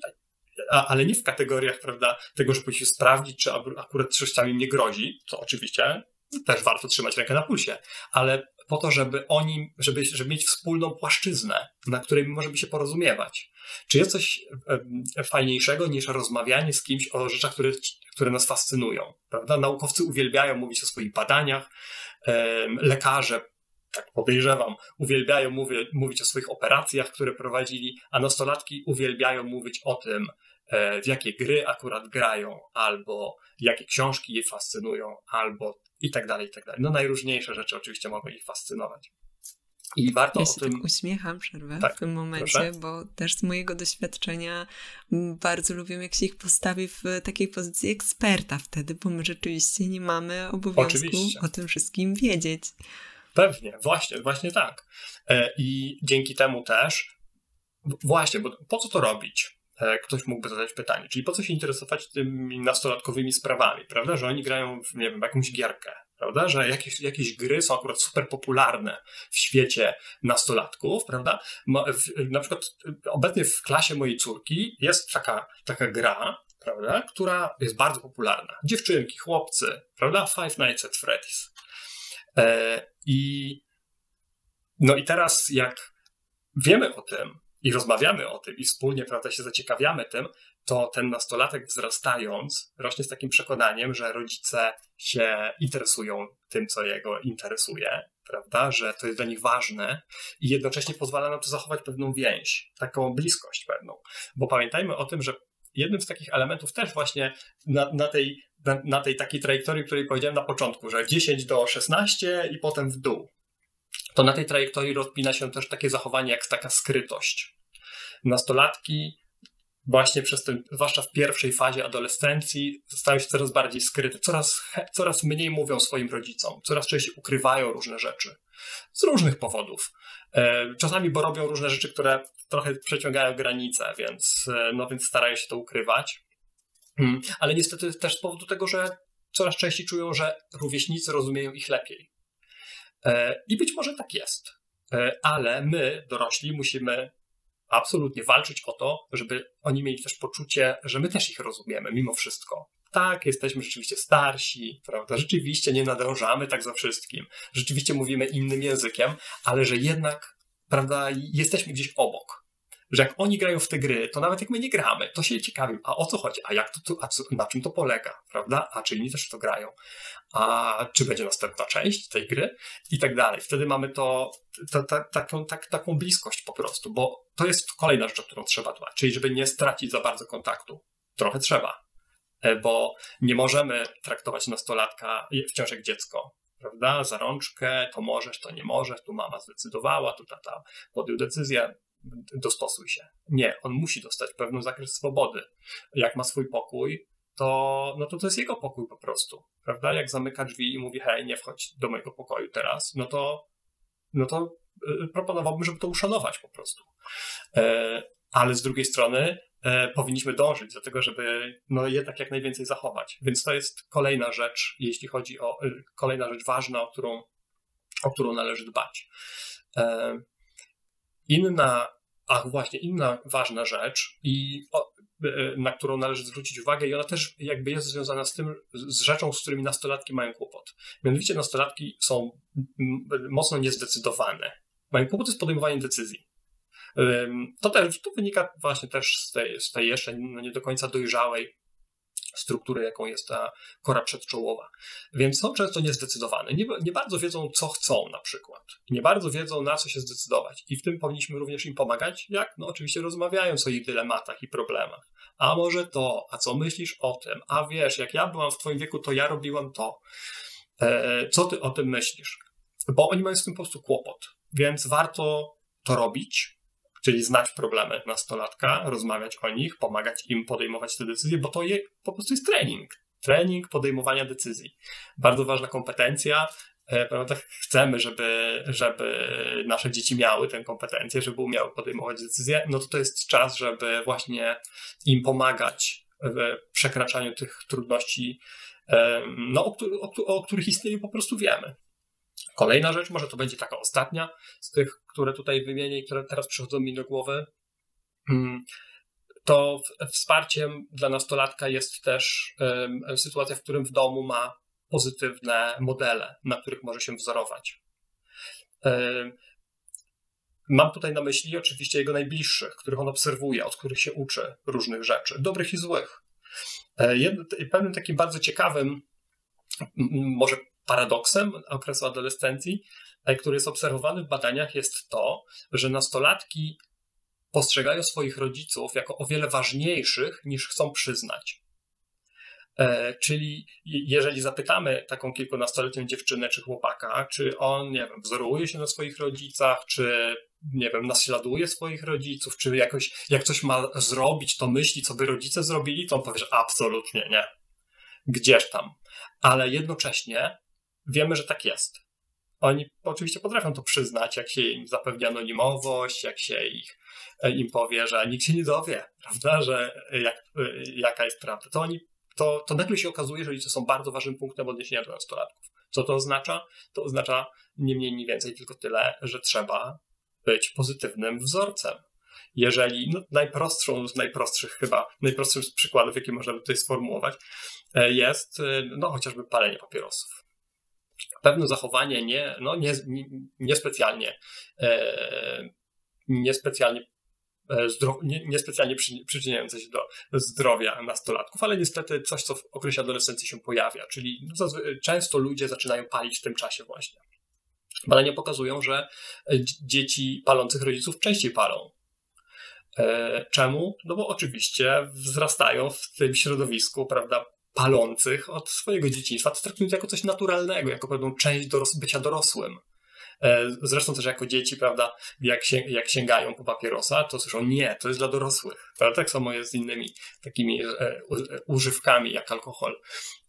a, ale nie w kategoriach, prawda, tego, że powinniśmy sprawdzić, czy akurat coś tam nie grozi, co oczywiście też warto trzymać rękę na pulsie, ale po to, żeby oni, żeby, żeby mieć wspólną płaszczyznę, na której możemy się porozumiewać. Czy jest coś fajniejszego niż rozmawianie z kimś o rzeczach, które, które nas fascynują? Prawda? Naukowcy uwielbiają mówić o swoich badaniach, lekarze tak podejrzewam, uwielbiają mówię, mówić o swoich operacjach, które prowadzili, a nastolatki uwielbiają mówić o tym, e, w jakie gry akurat grają, albo jakie książki je fascynują, albo i tak dalej, i tak dalej. No najróżniejsze rzeczy oczywiście mogą ich fascynować. I warto ja się o tym. Tak uśmiecham, przerwę tak, w tym momencie, proszę. bo też z mojego doświadczenia bardzo lubię, jak się ich postawi w takiej pozycji eksperta wtedy, bo my rzeczywiście nie mamy obowiązku oczywiście. o tym wszystkim wiedzieć. Pewnie, właśnie, właśnie tak. E, I dzięki temu też, właśnie, bo po co to robić? E, ktoś mógłby zadać pytanie, czyli po co się interesować tymi nastolatkowymi sprawami, prawda? Że oni grają w, nie wiem, jakąś gierkę, prawda? Że jakieś, jakieś gry są akurat super popularne w świecie nastolatków, prawda? Na przykład obecnie w klasie mojej córki jest taka, taka gra, prawda? Która jest bardzo popularna. Dziewczynki, chłopcy, prawda? Five Nights at Freddy's. E, I no i teraz jak wiemy o tym i rozmawiamy o tym i wspólnie prawda, się zaciekawiamy tym, to ten nastolatek wzrastając rośnie z takim przekonaniem, że rodzice się interesują tym, co jego interesuje, prawda, że to jest dla nich ważne i jednocześnie pozwala nam to zachować pewną więź, taką bliskość pewną. Bo pamiętajmy o tym, że jednym z takich elementów też właśnie na, na tej na, na tej takiej trajektorii, której powiedziałem na początku, że 10 do 16 i potem w dół. To na tej trajektorii rozpina się też takie zachowanie jak taka skrytość. Nastolatki właśnie przez ten, zwłaszcza w pierwszej fazie adolescencji, stają się coraz bardziej skryte, coraz, coraz mniej mówią swoim rodzicom, coraz częściej ukrywają różne rzeczy. Z różnych powodów. E, czasami, bo robią różne rzeczy, które trochę przeciągają granice, więc, e, no, więc starają się to ukrywać. Hmm. Ale niestety też z powodu tego, że coraz częściej czują, że rówieśnicy rozumieją ich lepiej. E, I być może tak jest. Ale my, dorośli, musimy absolutnie walczyć o to, żeby oni mieli też poczucie, że my też ich rozumiemy mimo wszystko. Tak, jesteśmy rzeczywiście starsi, prawda? Rzeczywiście nie nadążamy tak za wszystkim. Rzeczywiście mówimy innym językiem, ale że jednak, prawda, jesteśmy gdzieś obok że jak oni grają w te gry, to nawet jak my nie gramy, to się ciekawi, a o co chodzi, a jak to, a co, na czym to polega, prawda? A czy inni też to grają, a czy będzie następna część tej gry i tak dalej. Wtedy mamy to taką, tak, taką bliskość po prostu, bo to jest kolejna rzecz, o którą trzeba dbać, czyli żeby nie stracić za bardzo kontaktu. Trochę trzeba, e, bo nie możemy traktować nastolatka wciąż jak dziecko, prawda? Za rączkę, to możesz, to nie możesz, tu mama zdecydowała, tu tata podjął decyzję dostosuj się. Nie, on musi dostać pewien zakres swobody. Jak ma swój pokój, to, no to to jest jego pokój po prostu, prawda? Jak zamyka drzwi i mówi, hej, nie wchodź do mojego pokoju teraz, no to, no to y, proponowałbym, żeby to uszanować po prostu. E, ale z drugiej strony e, powinniśmy dążyć do tego, żeby no, jednak jak najwięcej zachować. Więc to jest kolejna rzecz, jeśli chodzi o, y, kolejna rzecz ważna, o którą, o którą należy dbać. Inna, ach właśnie, inna ważna rzecz i e, na którą należy zwrócić uwagę i ona też jakby jest związana z tym, z rzeczą, z którymi nastolatki mają kłopot. Mianowicie nastolatki są mocno niezdecydowane. Mają kłopot z podejmowaniem decyzji. To też to wynika właśnie też z tej, z tej jeszcze nie do końca dojrzałej struktury, jaką jest ta kora przedczołowa. Więc są często niezdecydowane. Nie, nie bardzo wiedzą, co chcą na przykład. Nie bardzo wiedzą, na co się zdecydować. I w tym powinniśmy również im pomagać. Jak? No oczywiście rozmawiając o ich dylematach i problemach. A może to, a co myślisz o tym? A wiesz, jak ja byłam w twoim wieku, to ja robiłam to. E, co ty o tym myślisz? Bo oni mają z tym po prostu kłopot. Więc warto to robić, czyli znać problemy nastolatka, rozmawiać o nich, pomagać im podejmować te decyzje, bo to je, po prostu jest trening. Trening podejmowania decyzji. Bardzo ważna kompetencja. E, prawda? Chcemy, żeby, żeby nasze dzieci miały tę kompetencję, żeby umiały podejmować decyzje, no to to jest czas, żeby właśnie im pomagać w przekraczaniu tych trudności, no, o, o, o których istnieją po prostu wiemy. Kolejna rzecz, może to będzie taka ostatnia z tych, które tutaj wymienię i które teraz przychodzą mi do głowy, mm, to wsparciem dla nastolatka jest też sytuacja, w którym w domu ma pozytywne modele, na których może się wzorować. Mam tutaj na myśli oczywiście jego najbliższych, których on obserwuje, od których się uczy różnych rzeczy, dobrych i złych. Pewnym takim bardzo ciekawym, może paradoksem okresu adolescencji, który jest obserwowany w badaniach, jest to, że nastolatki postrzegają swoich rodziców jako o wiele ważniejszych niż chcą przyznać. E, czyli jeżeli zapytamy taką kilkunastoletnią dziewczynę czy chłopaka, czy on, nie wiem, wzoruje się na swoich rodzicach, czy nie wiem, naśladuje swoich rodziców, czy jakoś, jak coś ma zrobić, to myśli, co by rodzice zrobili, to on powie, że absolutnie nie. Gdzież tam. Ale jednocześnie wiemy, że tak jest. Oni oczywiście potrafią to przyznać, jak się im zapewni anonimowość, jak się ich, e, im powie, że nikt się nie dowie, prawda, że jak, e, jaka jest prawda. To oni to, to nagle się okazuje, że rodzice są bardzo ważnym punktem odniesienia do nastolatków. Co to oznacza? To oznacza nie mniej, nie więcej, tylko tyle, że trzeba być pozytywnym wzorcem. Jeżeli no, najprostszą z najprostszych chyba, najprostszym z przykładów, jakie można by tutaj sformułować, e, jest no, chociażby palenie papierosów. Pewne zachowanie nie, no, nie, nie, niespecjalnie, e, niespecjalnie E, nie, niespecjalnie przy, przyczyniające się do zdrowia nastolatków, ale niestety coś, co w okresie adolescencji się pojawia, czyli no, często ludzie zaczynają palić w tym czasie właśnie. Badania pokazują, że dzieci palących rodziców częściej palą. E, czemu? No bo oczywiście wzrastają w tym środowisku, prawda, palących od swojego dzieciństwa. To traktują to jako coś naturalnego, jako pewną część doros bycia dorosłym. E, zresztą też jako dzieci, prawda, jak, się, jak sięgają po papierosa, to słyszą nie, to jest dla dorosłych. Prawda? Tak samo jest z innymi takimi e, używkami jak alkohol.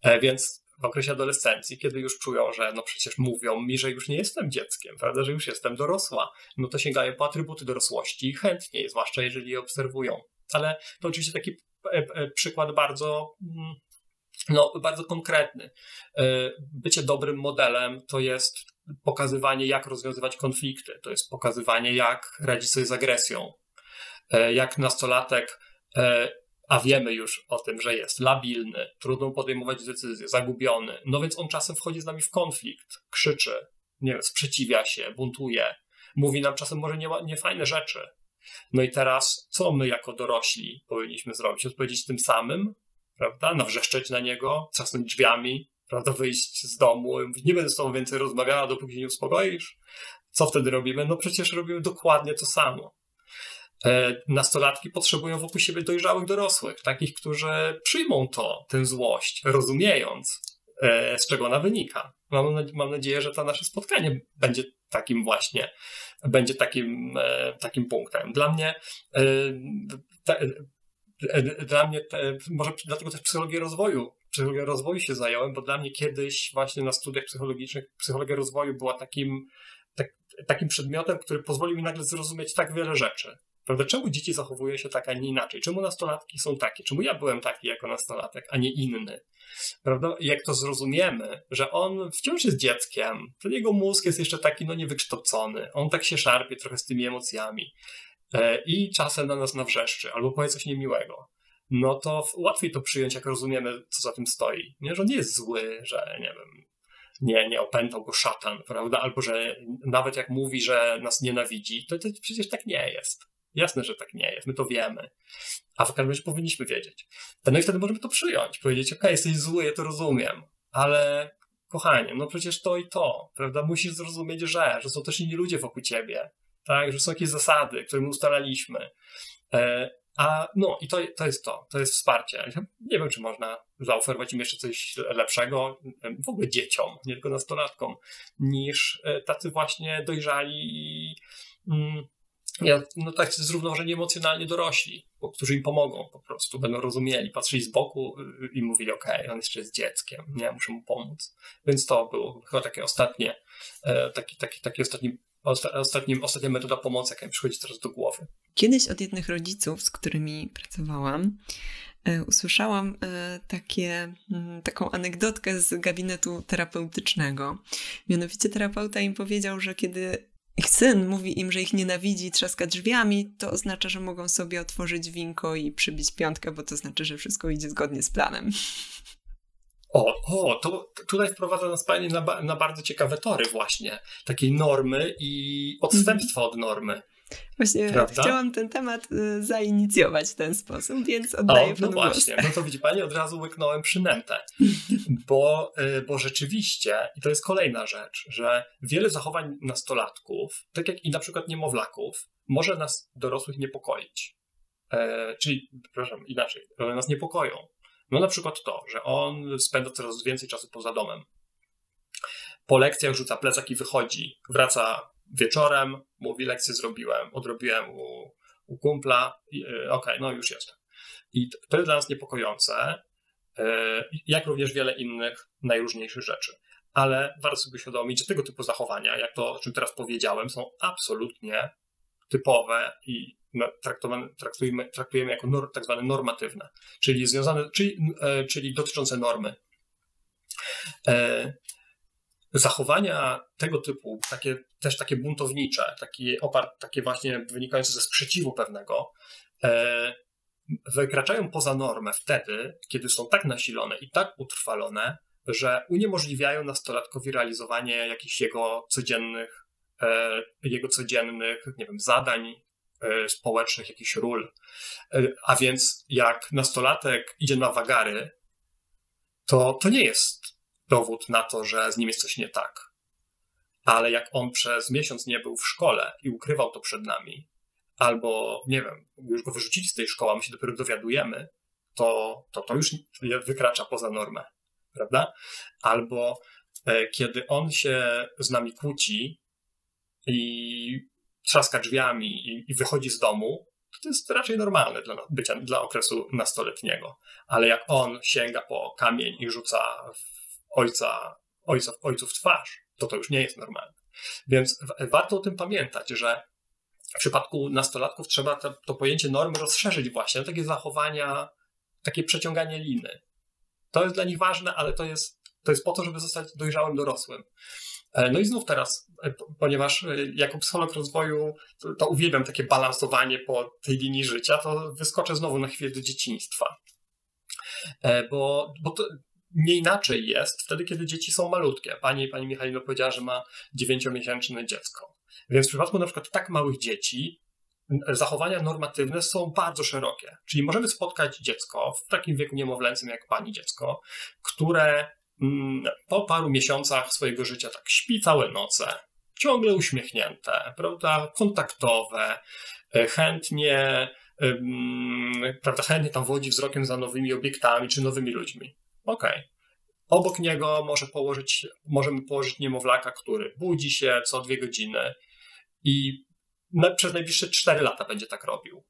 E, więc w okresie adolescencji, kiedy już czują, że no przecież mówią mi, że już nie jestem dzieckiem, prawda, że już jestem dorosła, no to sięgają po atrybuty dorosłości chętniej, zwłaszcza jeżeli je obserwują. Ale to oczywiście taki przykład bardzo mm, no, bardzo konkretny. Bycie dobrym modelem to jest pokazywanie, jak rozwiązywać konflikty, to jest pokazywanie, jak radzić sobie z agresją, e, jak nastolatek, e, a wiemy już o tym, że jest labilny, trudno podejmować decyzje, zagubiony, no więc on czasem wchodzi z nami w konflikt, krzyczy, nie wiem, sprzeciwia się, buntuje, mówi nam czasem może nie, niefajne rzeczy. No i teraz, co my jako dorośli powinniśmy zrobić? Odpowiedzieć tym samym, prawda? Nawrzeszczeć na niego, trzasnąć drzwiami, prawda, wyjść z domu, mówić, nie będę z tobą więcej rozmawiała, dopóki się nie uspokoisz. Co wtedy robimy? No przecież robimy dokładnie to samo. E, nastolatki potrzebują wokół siebie dojrzałych dorosłych, takich, którzy przyjmą to, tę złość, rozumiejąc, e, z czego ona wynika. Mam, mam nadzieję, że to nasze spotkanie będzie takim właśnie, będzie takim, e, takim punktem. Dla mnie dla mnie, te, może dlatego też psychologię rozwoju psychologią rozwoju się zająłem, bo dla mnie kiedyś właśnie na studiach psychologicznych psychologia rozwoju była takim, tak, takim przedmiotem, który pozwolił mi nagle zrozumieć tak wiele rzeczy. Prawda? Czemu dzieci zachowują się tak, a nie inaczej? Czemu nastolatki są takie? Czemu ja byłem taki jako nastolatek, a nie inny? Prawda? Jak to zrozumiemy, że on wciąż jest dzieckiem, to jego mózg jest jeszcze taki no niewykształcony, on tak się szarpie trochę z tymi emocjami e, i czasem na nas nawrzeszczy albo powie coś niemiłego no to łatwiej to przyjąć, jak rozumiemy, co za tym stoi. Nie, że on nie jest zły, że nie wiem, nie, nie opętał go szatan, prawda? Albo że nawet jak mówi, że nas nienawidzi, to, to przecież tak nie jest. Jasne, że tak nie jest, my to wiemy. A w każdym razie powinniśmy wiedzieć. No i wtedy możemy to przyjąć, powiedzieć, ok, jesteś zły, ja to rozumiem, ale kochanie, no przecież to i to, prawda? Musisz zrozumieć, że, że są też inni ludzie wokół ciebie, tak? Że są jakieś zasady, które my ustalaliśmy. E, a no i to, to jest to, to jest wsparcie. Nie wiem, czy można zaoferować im jeszcze coś lepszego, w ogóle dzieciom, nie tylko nastolatkom, niż e, tacy właśnie dojrzali i mm, no tak zrównoważeni emocjonalnie dorośli, którzy im pomogą po prostu, będą rozumieli, patrzyli z boku y, i mówili, ok, on jeszcze jest dzieckiem, nie, muszę mu pomóc. Więc to było chyba takie ostatnie, e, taki, taki, taki ostatni ostatnim, ostatnia metoda pomocy, jaka mi przychodzi teraz do głowy. Kiedyś od jednych rodziców, z którymi pracowałam, e, usłyszałam e, takie, mm, taką anegdotkę z gabinetu terapeutycznego. Mianowicie terapeuta im powiedział, że kiedy ich syn mówi im, że ich nienawidzi trzaska drzwiami, to oznacza, że mogą sobie otworzyć winko i przybić piątkę, bo to znaczy, że wszystko idzie zgodnie z planem. O, o, to tutaj wprowadza nas Pani na, na bardzo ciekawe tory właśnie, takiej normy i odstępstwa od normy. Właśnie Prawda? chciałam ten temat y, zainicjować w ten sposób, więc oddaję o, No właśnie, no to widzi Pani, od razu łyknąłem przynętę, bo, y, bo rzeczywiście, i to jest kolejna rzecz, że wiele zachowań nastolatków, tak jak i na przykład niemowlaków, może nas dorosłych niepokoić. E, czyli, przepraszam, inaczej, one nas niepokoją. No na przykład to, że on spędza coraz więcej czasu poza domem. Po lekcjach rzuca plecak i wychodzi. Wraca wieczorem, mówi lekcję zrobiłem, odrobiłem u, u kumpla, yy, okej, okay, no już jestem. I to jest dla nas niepokojące, yy, jak również wiele innych najróżniejszych rzeczy. Ale warto sobie uświadomić, że tego typu zachowania, jak to, o czym teraz powiedziałem, są absolutnie typowe i traktujemy, traktujemy, jako nor, tak zwane normatywne, czyli związane, czyli, e, czyli dotyczące normy. E, zachowania tego typu, takie, też takie buntownicze, takie, opart, takie właśnie wynikające ze sprzeciwu pewnego, e, wykraczają poza normę wtedy, kiedy są tak nasilone i tak utrwalone, że uniemożliwiają nastolatkowi realizowanie jakichś jego codziennych, jego codziennych, nie wiem, zadań, społecznych, jakichś ról. E, a więc jak nastolatek idzie na wagary, to to nie jest dowód na to, że z nim jest coś nie tak. Ale jak on przez miesiąc nie był w szkole i ukrywał to przed nami, albo nie wiem, już go wyrzucili z tej szkoły, a my się dopiero dowiadujemy, to to, to już wykracza poza normę, prawda? Albo e, kiedy on się z nami kłóci i trzaska drzwiami i, i wychodzi z domu, to, jest raczej normalne dla, bycia, dla okresu nastoletniego. Ale jak on sięga po kamień i rzuca ojca, ojca, ojców twarz, to to już nie jest normalne. Więc w, warto o tym pamiętać, że w przypadku nastolatków trzeba to, to pojęcie normy rozszerzyć właśnie na takie zachowania, takie przeciąganie liny. To jest dla nich ważne, ale to jest, to jest po to, żeby zostać dojrzałym dorosłym. E, no i znów teraz, e, ponieważ e, jako psycholog rozwoju to, to uwielbiam takie balansowanie po tej linii życia, to wyskoczę znowu na chwilę do dzieciństwa. Bo, bo to nie inaczej jest wtedy, kiedy dzieci są malutkie. Pani, pani Michalino powiedziała, że ma dziewięciomiesięczne dziecko. Więc w przypadku na przykład tak małych dzieci zachowania normatywne są bardzo szerokie. Czyli możemy spotkać dziecko w takim wieku niemowlęcym jak pani dziecko, które po paru miesiącach swojego życia tak śpi całe noce, ciągle uśmiechnięte, prawda, kontaktowe, e, chętnie, prawda, chętnie tam wodzi wzrokiem za nowymi obiektami czy nowymi ludźmi. Okej. Okay. Obok niego może położyć, możemy położyć niemowlaka, który budzi się co dwie godziny i przez najbliższe cztery lata będzie tak robił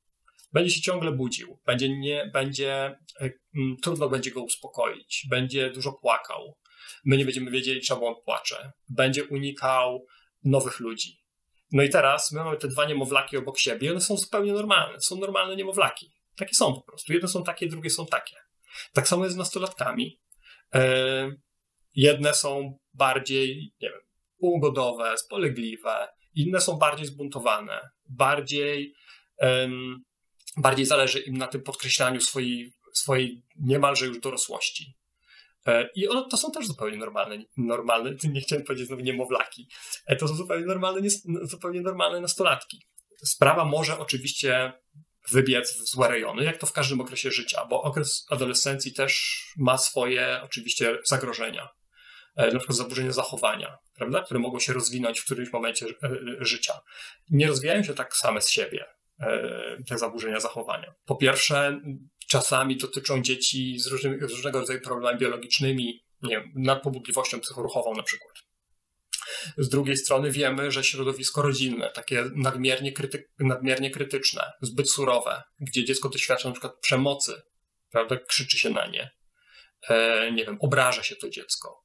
będzie się ciągle budził, będzie, nie, będzie e, trudno będzie go uspokoić, będzie dużo płakał. My nie będziemy wiedzieli, czemu on płacze. Będzie unikał nowych ludzi. No i teraz my mamy te dwa niemowlaki obok siebie i one są zupełnie normalne. Są normalne niemowlaki. Takie są po prostu. Jedne są takie, drugie są takie. Tak samo jest z nastolatkami. E, jedne są bardziej, nie wiem, ugodowe, spolegliwe, inne są bardziej zbuntowane, bardziej bardziej zależy im na tym podkreślaniu swojej, swojej niemalże już dorosłości. E, I one, to są też zupełnie normalne, normalne, nie chciałem powiedzieć znowu niemowlaki, e, to są zupełnie normalne, zupełnie normalne nastolatki. Sprawa może oczywiście wybiec w złe rejony, jak to w każdym okresie życia, bo okres adolescencji też ma swoje oczywiście zagrożenia. E, na przykład zaburzenia zachowania, prawda, które mogą się rozwinąć w którymś momencie życia. Nie rozwijają się tak same z siebie. E, te zaburzenia zachowania. Po pierwsze, czasami dotyczą dzieci z, różnymi, z różnego rodzaju problemami biologicznymi, nie wiem, nadpobudliwością psychoruchową na przykład. Z drugiej strony wiemy, że środowisko rodzinne, takie nadmiernie, kryty, nadmiernie krytyczne, zbyt surowe, gdzie dziecko doświadcza na przykład przemocy, prawda, krzyczy się na nie, e, nie wiem, obraża się to dziecko.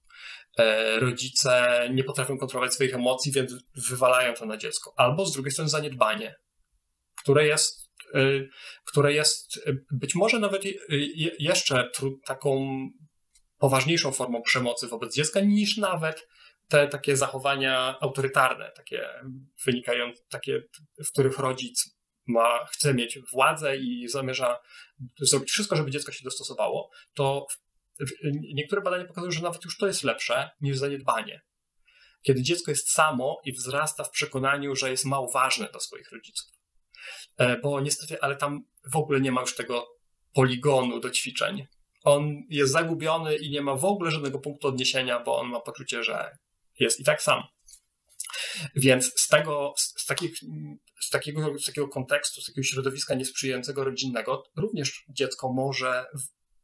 E, rodzice nie potrafią kontrolować swoich emocji, więc wywalają to na dziecko. Albo z drugiej strony zaniedbanie, które jest, y, które jest y, być może nawet y, jeszcze taką poważniejszą formą przemocy wobec dziecka niż nawet te takie zachowania autorytarne, takie wynikają, takie, w których rodzic ma, chce mieć władzę i zamierza zrobić wszystko, żeby dziecko się dostosowało, to niektóre badania pokazują, że nawet już to jest lepsze niż zaniedbanie. Kiedy dziecko jest samo i wzrasta w przekonaniu, że jest mało ważne dla swoich rodziców. E, bo niestety, ale tam w ogóle nie ma już tego poligonu do ćwiczeń. On jest zagubiony i nie ma w ogóle żadnego punktu odniesienia, bo on ma poczucie, że jest i tak sam. Więc z tego, z, takich, z, takiego, z takiego kontekstu, z takiego środowiska niesprzyjającego rodzinnego, również dziecko może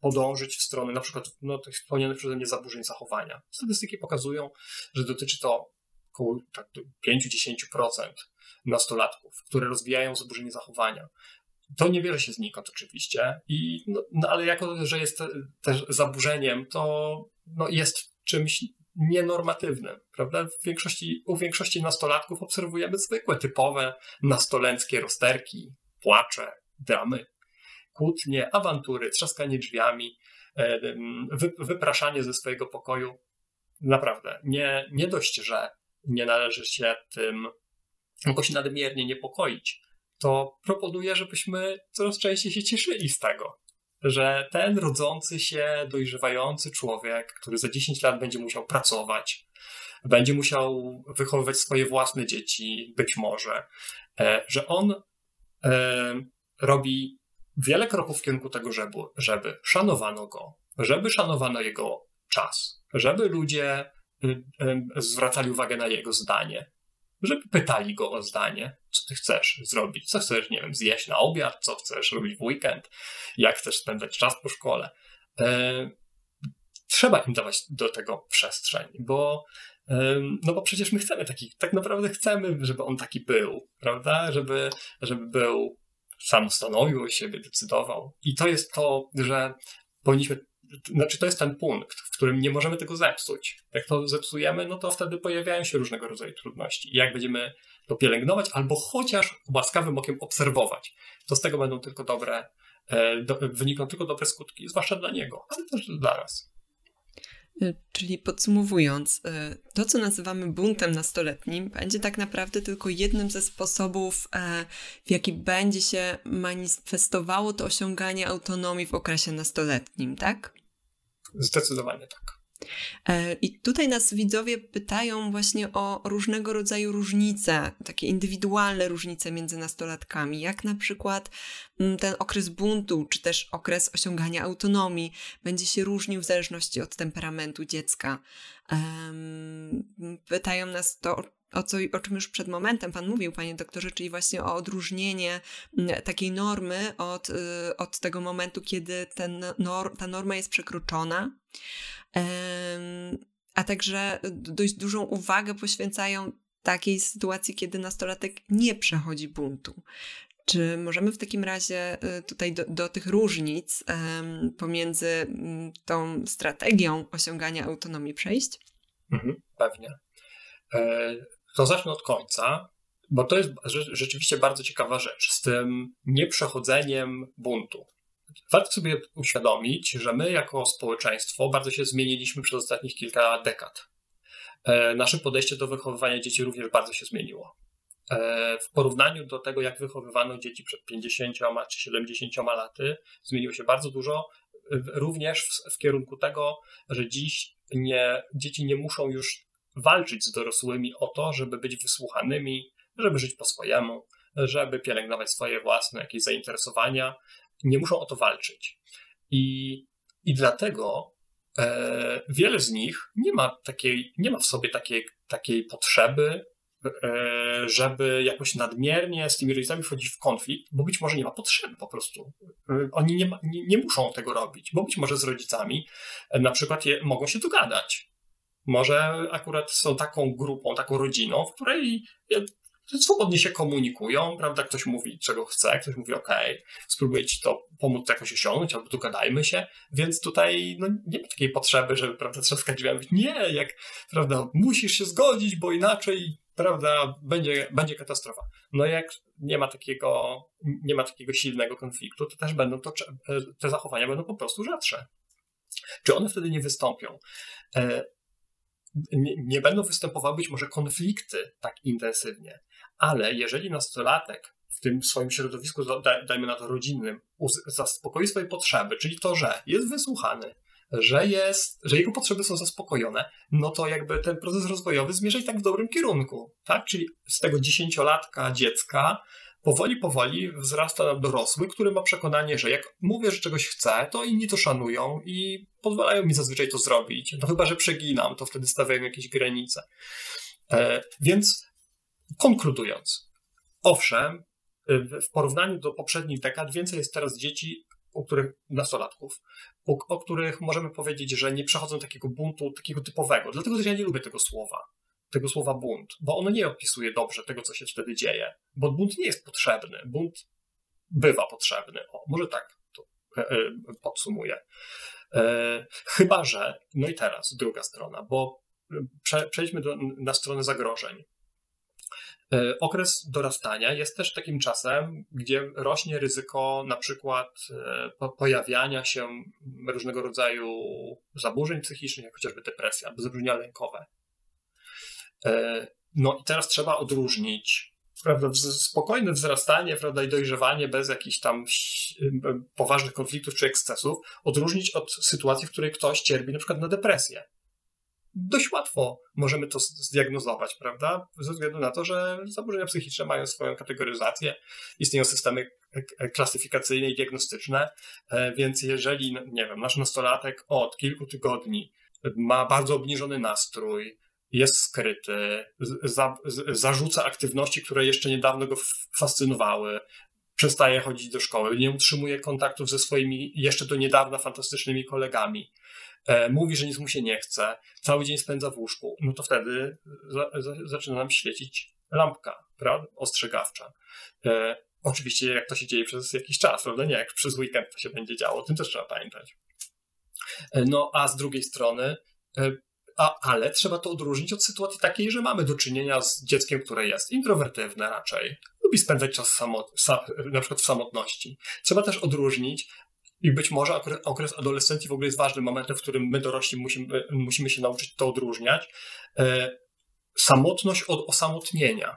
podążyć w stronę na przykład no, tych wspomnianych przeze mnie zaburzeń zachowania. Statystyki pokazują, że dotyczy to około tak, 5-10% nastolatków, które rozwijają zaburzenie zachowania. To nie bierze się znikąd oczywiście, i, no, no, ale jako, że jest też zaburzeniem, to no, jest czymś nienormatywnym, prawda? W większości, u większości nastolatków obserwujemy zwykłe, typowe nastolenckie rozterki, płacze, dramy, kłótnie, awantury, trzaskanie drzwiami, e, wypraszanie ze swojego pokoju. Naprawdę, nie, nie dość, że nie należy się tym jakoś nadmiernie niepokoić, to proponuję, żebyśmy coraz częściej się cieszyli z tego, że ten rodzący się, dojrzewający człowiek, który za 10 lat będzie musiał pracować, będzie musiał wychowywać swoje własne dzieci, być może, e, że on e, robi wiele kroków w kierunku tego, żeby, żeby szanowano go, żeby szanowano jego czas, żeby ludzie zwracali uwagę na jego zdanie, żeby pytali go o zdanie, co ty chcesz zrobić, co chcesz, nie wiem, zjeść na obiad, co chcesz robić w weekend, jak chcesz spędzać czas po szkole. Trzeba im dawać do tego przestrzeń, bo no bo przecież my chcemy taki, tak naprawdę chcemy, żeby on taki był, prawda? Żeby, żeby był, sam stanowił o siebie, decydował. I to jest to, że powinniśmy znaczy to jest ten punkt, w którym nie możemy tego zepsuć. Jak to zepsujemy, no to wtedy pojawiają się różnego rodzaju trudności. I jak będziemy to pielęgnować, albo chociaż łaskawym okiem obserwować, to z tego będą tylko dobre, e, do, wynikną tylko dobre skutki, zwłaszcza dla niego, ale też dla nas. Y, czyli podsumowując, y, to co nazywamy buntem nastoletnim będzie tak naprawdę tylko jednym ze sposobów, e, w jaki będzie się manifestowało to osiąganie autonomii w okresie nastoletnim, tak? Zdecydowanie tak. E, I tutaj nas widzowie pytają właśnie o różnego rodzaju różnice, takie indywidualne różnice między nastolatkami, jak na przykład mm, ten okres buntu, czy też okres osiągania autonomii będzie się różnił w zależności od temperamentu dziecka. Pytają nas to, o, co, o czym już przed momentem Pan mówił, Panie doktorze, czyli właśnie o odróżnienie mm, takiej normy od, y, od tego momentu, kiedy ten nor, ta norma jest przekroczona. A także dość dużą uwagę poświęcają takiej sytuacji, kiedy nastolatek nie przechodzi buntu. Czy możemy w takim razie y, tutaj do, do tych różnic pomiędzy mm, tą strategią osiągania autonomii przejść? Mhm, pewnie. E, to zacznę od końca, bo to jest rzeczywiście bardzo ciekawa rzecz z tym nieprzechodzeniem buntu. Warto sobie uświadomić, że my jako społeczeństwo bardzo się zmieniliśmy przez ostatnich kilka dekad. E, nasze podejście do wychowywania dzieci również bardzo się zmieniło. E, w porównaniu do tego, jak wychowywano dzieci przed 50 czy 70 laty, zmieniło się bardzo dużo, również w, w kierunku tego, że dziś nie, dzieci nie muszą już walczyć z dorosłymi o to, żeby być wysłuchanymi, żeby żyć po swojemu, żeby pielęgnować swoje własne jakieś zainteresowania. Nie muszą o to walczyć. I, i dlatego e, wiele z nich nie ma, takiej, nie ma w sobie takiej, takiej potrzeby, e, żeby jakoś nadmiernie z tymi rodzicami wchodzić w konflikt, bo być może nie ma potrzeby po prostu. E, oni nie, ma, nie, nie muszą tego robić, bo być może z rodzicami e, na przykład je, mogą się dogadać może akurat są taką grupą, taką rodziną, w której swobodnie się komunikują, prawda? Ktoś mówi, czego chce, ktoś mówi, OK, spróbuję ci to pomóc jakoś osiągnąć, albo dogadajmy się, więc tutaj no, nie ma takiej potrzeby, żeby, prawda, trzaskać drzwiami, mówić, nie, jak, prawda, musisz się zgodzić, bo inaczej, prawda, będzie, będzie katastrofa. No jak nie ma takiego, nie ma takiego silnego konfliktu, to też będą to, te zachowania będą po prostu rzadsze. Czy one wtedy nie wystąpią? E, nie, nie będą występowały być może konflikty tak intensywnie, ale jeżeli nastolatek w tym swoim środowisku, dajmy na to rodzinnym, zaspokoi swoje potrzeby, czyli to, że jest wysłuchany, że, jest, że jego potrzeby są zaspokojone, no to jakby ten proces rozwojowy zmierza i tak w dobrym kierunku. Tak? Czyli z tego dziesięciolatka dziecka powoli, powoli wzrasta na dorosły, który ma przekonanie, że jak mówię, że czegoś chcę, to inni to szanują i pozwalają mi zazwyczaj to zrobić. No chyba, że przeginam, to wtedy stawiają jakieś granice. E, więc konkludując, owszem, w porównaniu do poprzednich dekad więcej jest teraz dzieci, u których nastolatków, o, o których możemy powiedzieć, że nie przechodzą takiego buntu, takiego typowego. Dlatego też ja nie lubię tego słowa tego słowa bunt, bo ono nie opisuje dobrze tego, co się wtedy dzieje, bo bunt nie jest potrzebny. Bunt bywa potrzebny. O, może tak to e, e, podsumuję. E, chyba, że, no i teraz druga strona, bo prze, przejdźmy do, na stronę zagrożeń. Okres dorastania jest też takim czasem, gdzie rośnie ryzyko na przykład pojawiania się różnego rodzaju zaburzeń psychicznych, jak chociażby depresja albo zaburzenia lękowe. E, no i teraz trzeba odróżnić prawda, spokojne wzrastanie prawda, i dojrzewanie bez jakichś tam poważnych konfliktów czy ekscesów, odróżnić od sytuacji, w której ktoś cierpi na przykład na depresję. Dość łatwo możemy to zdiagnozować, prawda? Ze względu na to, że zaburzenia psychiczne mają swoją kategoryzację, istnieją systemy klasyfikacyjne i diagnostyczne, e, więc jeżeli, nie wiem, nasz nastolatek od kilku tygodni ma bardzo obniżony nastrój, jest skryty, za, zarzuca aktywności, które jeszcze niedawno go fascynowały, przestaje chodzić do szkoły, nie utrzymuje kontaktów ze swoimi jeszcze do niedawna fantastycznymi kolegami, mówi, że nic mu się nie chce, cały dzień spędza w łóżku, no to wtedy za, za, zaczyna nam świecić lampka, prawda, ostrzegawcza. E, oczywiście jak to się dzieje przez jakiś czas, prawda, nie jak przez weekend to się będzie działo, o tym też trzeba pamiętać. E, no a z drugiej strony e, a, ale trzeba to odróżnić od sytuacji takiej, że mamy do czynienia z dzieckiem, które jest introwertywne raczej, lubi spędzać czas samot, sa, na przykład w samotności. Trzeba też odróżnić i być może okres, adolescencji w ogóle jest ważnym momentem, w którym my dorośli musimy, musimy się nauczyć to odróżniać. E, samotność od osamotnienia.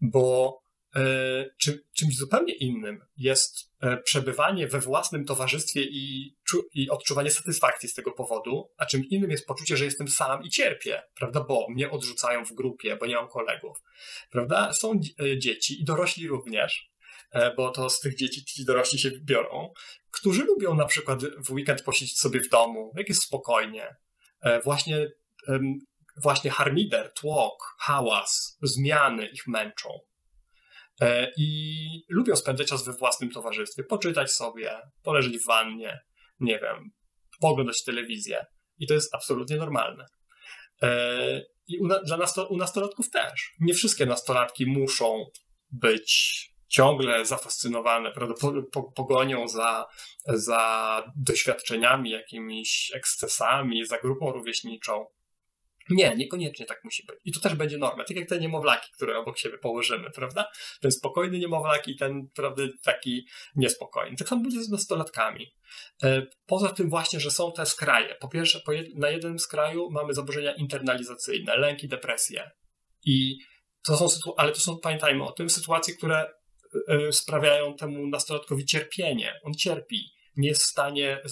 Bo E, czy, czymś zupełnie innym jest e, przebywanie we własnym towarzystwie i, i odczuwanie satysfakcji z tego powodu, a czym innym jest poczucie, że jestem sam i cierpię, prawda, bo mnie odrzucają w grupie, bo nie mam kolegów, prawda? Są dzieci i dorośli również, bo to z tych dzieci ci dorośli się biorą, którzy lubią na przykład w weekend posiedzieć sobie w domu, jak jest spokojnie, właśnie właśnie harmider, tłok, hałas, zmiany ich męczą. E, i lubią spędzać czas we własnym towarzystwie, poczytać sobie, poleżeć w wannie, nie wiem, poglądać telewizję. I to jest absolutnie normalne. E, I u, dla nasto, u nastolatków też. Nie wszystkie nastolatki muszą być ciągle zafascynowane, prawda, pogonią za, za doświadczeniami, jakimiś ekscesami, za grupą rówieśniczą. Nie, niekoniecznie tak musi być. I to też będzie norma. Tak jak te niemowlaki, które obok siebie położymy, prawda? Ten spokojny niemowlak i ten, prawda, taki niespokojny. Tak samo będzie z nastolatkami. E, poza tym właśnie, że są te skraje. Po pierwsze, na jednym skraju mamy zaburzenia internalizacyjne, lęki, depresje. I to są, ale to są, pamiętajmy o tym, sytuacje, które sprawiają temu nastolatkowi cierpienie. On cierpi nie jest w stanie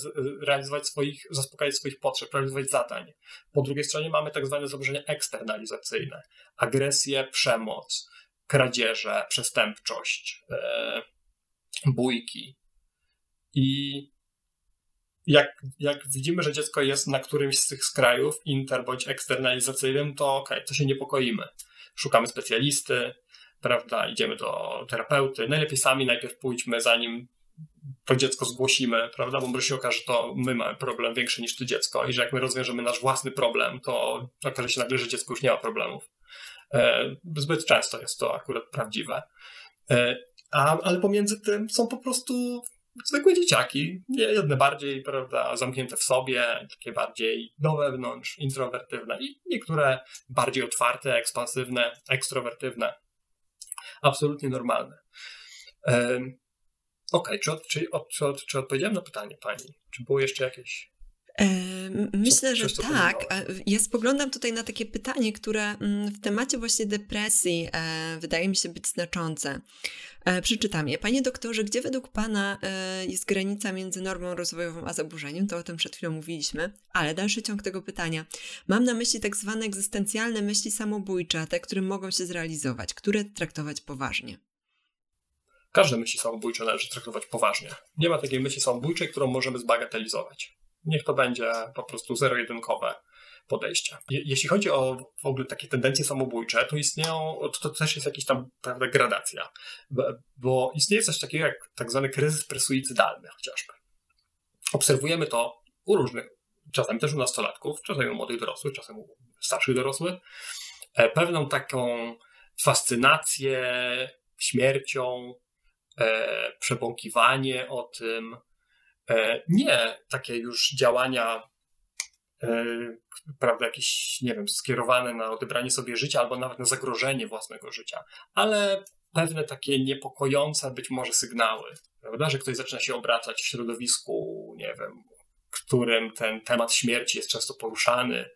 realizować swoich, zaspokajać swoich potrzeb, realizować zadań. Po drugiej stronie mamy tak zwane zaburzenia eksternalizacyjne, agresję, przemoc, kradzieże, przestępczość, e, bójki. I jak, jak widzimy, że dziecko jest na którymś z tych skrajów, inter bądź eksternalizacyjnym, to okay, to się niepokoimy. Szukamy specjalisty, prawda, idziemy do terapeuty. Najlepiej sami najpierw pójdźmy, zanim to dziecko zgłosimy, prawda? Bo może się okaże, że to my mamy problem większy niż to dziecko i że jak my rozwiążemy nasz własny problem, to okaże się nagle, że dziecko już nie ma problemów. E, zbyt często jest to akurat prawdziwe. E, a, ale pomiędzy tym są po prostu zwykłe dzieciaki, jedne bardziej, prawda, zamknięte w sobie, takie bardziej do wewnątrz, introwertywne i niektóre bardziej otwarte, ekspansywne, ekstrowertywne. Absolutnie normalne. Okej, okay, czy, czy, czy, czy odpowiedziałem na pytanie pani? Czy było jeszcze jakieś? Myślę, że tak. Ja spoglądam tutaj na takie pytanie, które mm, w temacie właśnie depresji e, wydaje mi się być znaczące. E, przeczytam je. Panie doktorze, gdzie według Pana e, jest granica między normą rozwojową a zaburzeniem? To o tym przed chwilą mówiliśmy, ale dalszy ciąg tego pytania. Mam na myśli tak zwane egzystencjalne myśli samobójcze, te, które mogą się zrealizować, które traktować poważnie. Każde myśli samobójcze należy traktować poważnie. Nie ma takiej myśli samobójczej, którą możemy zbagatelizować. Niech to będzie po prostu zero-jedynkowe podejście. jeśli chodzi o w ogóle takie tendencje samobójcze, to istnieją, to, to też jest jakaś tam prawda, gradacja, bo, istnieje coś takiego jak tak zwany kryzys presuicydalny chociażby. Obserwujemy to u różnych, czasami też u nastolatków, czasami u młodych dorosłych, czasem u starszych dorosłych, e, pewną taką fascynację śmiercią, e, przebąkiwanie o tym, nie takie już działania E, prawda, jakieś, nie wiem, skierowane na odebranie sobie życia albo nawet na zagrożenie własnego życia, ale pewne takie niepokojące być może sygnały, prawda, że ktoś zaczyna się obracać w środowisku, nie wiem, którym ten temat śmierci jest często poruszany.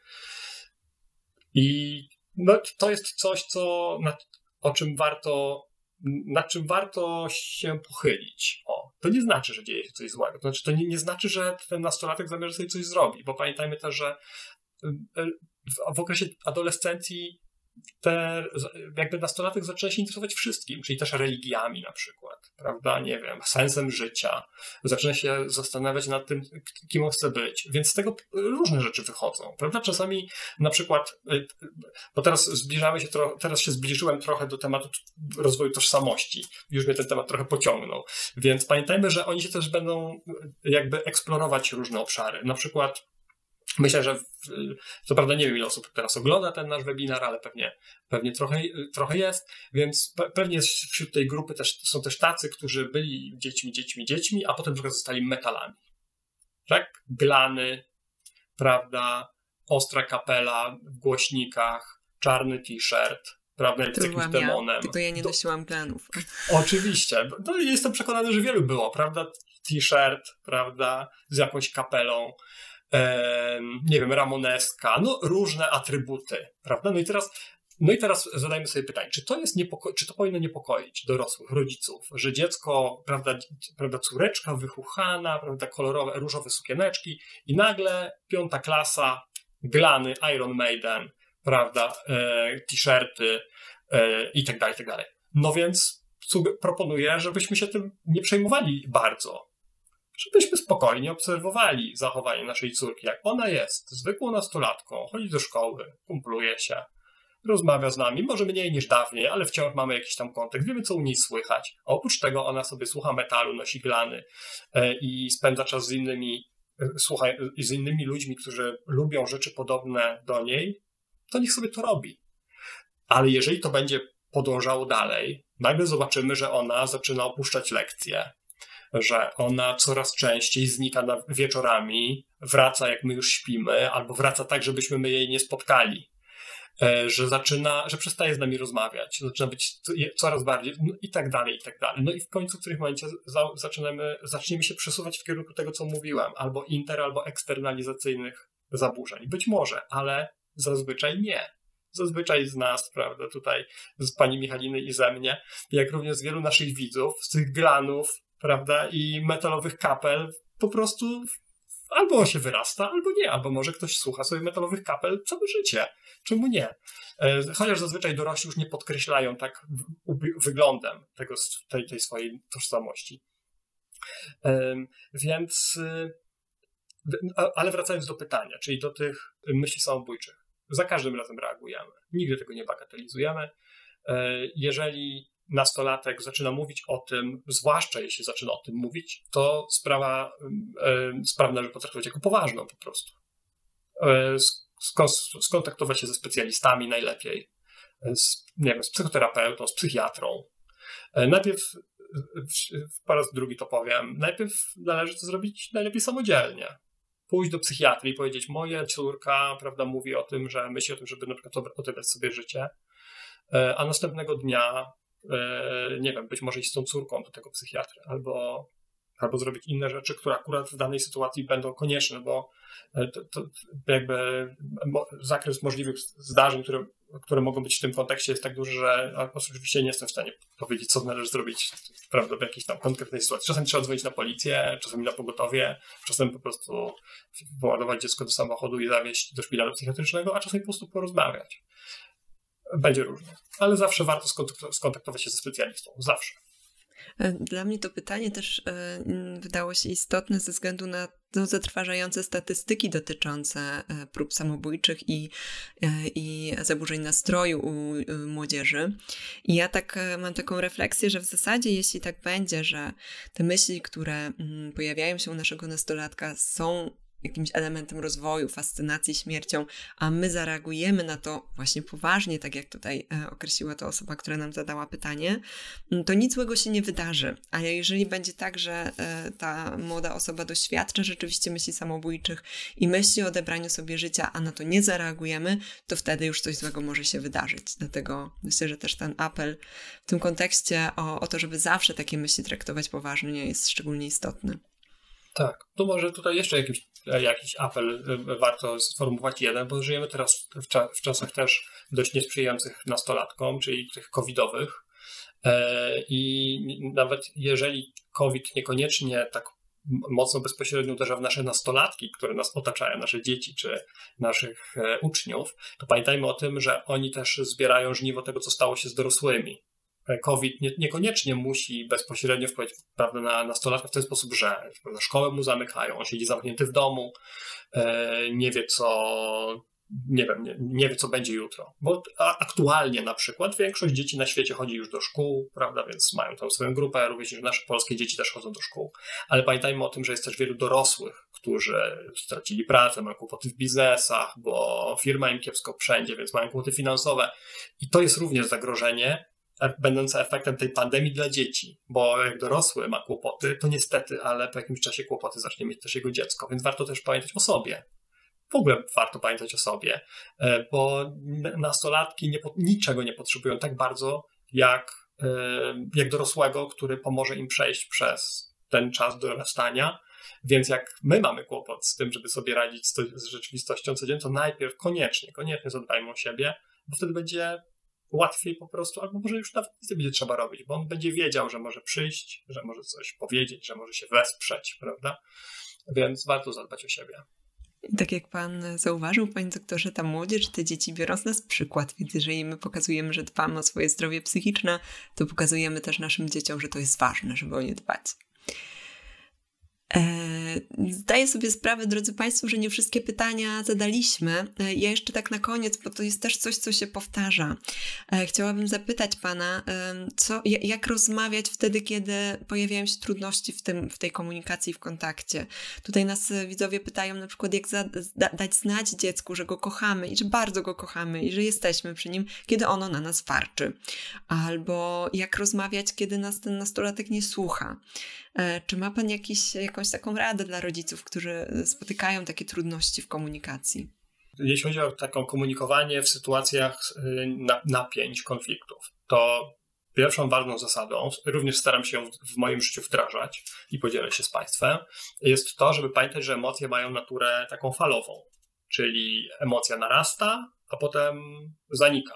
I no, to jest coś, co, o czym warto nad czym warto się pochylić. O, to nie znaczy, że dzieje się coś złego. To znaczy, to nie, nie znaczy, że ten nastolatek zamierza sobie coś zrobić, bo pamiętajmy też, że y, y, w okresie adolescencji te, jakby nastolatek zaczyna się interesować wszystkim, czyli też religiami na przykład, prawda, nie wiem, sensem życia, zaczyna się zastanawiać nad tym, kim on chce być, więc z tego różne rzeczy wychodzą, prawda, czasami na przykład, y, bo teraz zbliżamy się, teraz się zbliżyłem trochę do tematu rozwoju tożsamości, już mnie ten temat trochę pociągnął, więc pamiętajmy, że oni się też będą jakby eksplorować różne obszary, na przykład Myślę, że co prawda nie wiem, ile osób teraz ogląda ten nasz webinar, ale pewnie, pewnie trochę, trochę jest, więc pewnie wśród tej grupy też, są też tacy, którzy byli dziećmi, dziećmi, dziećmi, a potem trochę zostali metalami. Tak? Glany, prawda? Ostra kapela w głośnikach, czarny t-shirt, prawda, z jakimś demonem. Ja, tylko ja nie Do... nosiłam glanów. Oczywiście. No, jestem przekonany, że wielu było, prawda? T-shirt, prawda, z jakąś kapelą nie wiem, ramoneska, no różne atrybuty, prawda? No i teraz, no i teraz zadajmy sobie pytanie, czy to jest niepoko- czy to powinno niepokoić dorosłych, rodziców, że dziecko, prawda, prawda córeczka wychuchana, prawda, kolorowe, różowe sukieneczki i nagle piąta klasa, glany, Iron Maiden, prawda, e, t-shirty e, i tak dalej, i tak dalej. No więc proponuję, żebyśmy się tym nie przejmowali bardzo, żebyśmy spokojnie obserwowali zachowanie naszej córki, jak ona jest, zwykłą nastolatką, chodzi do szkoły, kumpluje się, rozmawia z nami, może mniej niż dawniej, ale wciąż mamy jakiś tam kontakt, wiemy co u niej słychać. A oprócz tego ona sobie słucha metalu, nosi glany e, i spędza czas z innymi, e, słucha, z innymi ludźmi, którzy lubią rzeczy podobne do niej, to niech sobie to robi. Ale jeżeli to będzie podążało dalej, nagle zobaczymy, że ona zaczyna opuszczać lekcje, że ona coraz częściej znika na wieczorami, wraca jak my już śpimy, albo wraca tak, żebyśmy my jej nie spotkali. E, że zaczyna, że przestaje z nami rozmawiać, zaczyna być coraz bardziej no i tak dalej, i tak dalej. No i w końcu w którymś momencie zaczynamy, zaczniemy się przesuwać w kierunku tego, co mówiłem, albo inter, albo eksternalizacyjnych zaburzeń. Być może, ale zazwyczaj nie. Zazwyczaj z nas, prawda, tutaj z pani Michaliny i ze mnie, jak również z wielu naszych widzów, z tych glanów, prawda, i metalowych kapel po prostu albo się wyrasta, albo nie, albo może ktoś słucha sobie metalowych kapel całe życie. Czemu nie? E, chociaż zazwyczaj dorośli już nie podkreślają tak wyglądem tego, tej, tej swojej tożsamości. Więc, y, ale wracając do pytania, czyli do tych myśli samobójczych. Za każdym razem reagujemy. Nigdy tego nie bagatelizujemy. E, jeżeli nastolatek zaczyna mówić o tym, zwłaszcza jeśli zaczyna o tym mówić, to sprawa, e, sprawę należy potraktować jako poważną po prostu. E, skontaktować się ze specjalistami najlepiej, z, nie wiem, z psychoterapeutą, z psychiatrą. E, najpierw, po raz drugi to powiem, najpierw należy to zrobić najlepiej samodzielnie. Pójść do psychiatry i powiedzieć, moja córka, prawda, mówi o tym, że myśli o tym, żeby na przykład odebrać sobie życie, a następnego dnia E, nie wiem, być może iść z tą córką do tego psychiatry, albo albo zrobić inne rzeczy, które akurat w danej sytuacji będą konieczne, bo e, to, to jakby zakres możliwych zdarzeń, które, które mogą być w tym kontekście jest tak duży, że oczywiście nie jestem w stanie powiedzieć, co należy zrobić prawda, w jakiejś tam konkretnej sytuacji. Czasem trzeba dzwonić na policję, czasem na pogotowie, czasem po prostu wyładować dziecko do samochodu i zawieźć do szpitala psychiatrycznego, a czasem po prostu porozmawiać. Będzie różnie, ale zawsze warto skontaktować się ze specjalistą. Zawsze. E, dla mnie to pytanie też e, wydało się istotne ze względu na no, zatrważające statystyki dotyczące e, prób samobójczych i, i zaburzeń nastroju u młodzieży. I ja tak mam taką refleksję, że w zasadzie jeśli tak będzie, że te myśli, które pojawiają się u naszego nastolatka są jakimś elementem rozwoju, fascynacji śmiercią, a my zareagujemy na to właśnie poważnie, tak jak tutaj e, określiła to osoba, która nam zadała pytanie, mm, to nic złego się nie wydarzy. A jeżeli będzie tak, że e, ta młoda osoba doświadcza rzeczywiście myśli samobójczych i myśli o odebraniu sobie życia, a na to nie zareagujemy, to wtedy już coś złego może się wydarzyć. Dlatego myślę, że też ten apel w tym kontekście o, o to, żeby zawsze takie myśli traktować poważnie jest szczególnie istotny. Tak, to może tutaj jeszcze jakiś, jakiś apel y, warto sformułować jeden, bo żyjemy teraz w, cza w czasach też dość niesprzyjających nastolatkom, czyli tych covidowych. E, I nawet jeżeli COVID niekoniecznie tak mocno bezpośrednio uderza w nasze nastolatki, które nas otaczają, nasze dzieci czy naszych e, uczniów, to pamiętajmy o tym, że oni też zbierają żniwo tego, co stało się z dorosłymi. COVID nie, niekoniecznie musi bezpośrednio wpływać prawda, na nastolatka w ten sposób, że szkołę mu zamykają, on siedzi zamknięty w domu, e, nie wie co, nie wiem, nie, nie, wie co będzie jutro. Bo aktualnie na przykład większość dzieci na świecie chodzi już do szkół, prawda, więc mają tam swoją grupę, również nasze polskie dzieci też chodzą do szkół. Ale pamiętajmy o tym, że jest też wielu dorosłych, którzy stracili pracę, mają kłopoty w biznesach, bo firma im kiepsko wszędzie, więc mają kłopoty finansowe. I to jest również zagrożenie, E, będące efektem tej pandemii dla dzieci, bo jak dorosły ma kłopoty, to niestety, ale po jakimś czasie kłopoty zacznie mieć też jego dziecko, więc warto też pamiętać o sobie. W ogóle warto pamiętać o sobie, e, bo nastolatki nie, niczego nie potrzebują tak bardzo jak, e, jak dorosłego, który pomoże im przejść przez ten czas dorastania. Więc jak my mamy kłopot z tym, żeby sobie radzić z, z rzeczywistością codzienną, to najpierw koniecznie, koniecznie zadbajmy o siebie, bo wtedy będzie łatwiej po prostu, albo może już nawet nic nie będzie trzeba robić, bo on będzie wiedział, że może przyjść, że może coś powiedzieć, że może się wesprzeć, prawda? Więc warto zadbać o siebie. Tak jak pan zauważył, panie doktorze, ta młodzież, te dzieci biorą z nas przykład, więc jeżeli my pokazujemy, że dbamy o swoje zdrowie psychiczne, to pokazujemy też naszym dzieciom, że to jest ważne, żeby o nie dbać. E, zdaję sobie sprawę, drodzy Państwo, że nie wszystkie pytania zadaliśmy. E, ja jeszcze tak na koniec, bo to jest też coś, co się powtarza. E, chciałabym zapytać Pana, co, jak rozmawiać wtedy, kiedy pojawiają się trudności w, tym, w tej komunikacji, w kontakcie. Tutaj nas widzowie pytają na przykład, jak za, dać znać dziecku, że go kochamy i że bardzo go kochamy i że jesteśmy przy nim, kiedy ono na nas warczy. Albo jak rozmawiać, kiedy nas ten nastolatek nie słucha. Czy ma Pan jakiś, jakąś taką radę dla rodziców, którzy spotykają takie trudności w komunikacji? Jeśli chodzi o taką komunikowanie w sytuacjach y, napięć, konfliktów, to pierwszą ważną zasadą, również staram się w moim życiu wdrażać i podzielę się z Państwem, jest to, żeby pamiętać, że emocje mają naturę taką falową, czyli emocja narasta, a potem zanika.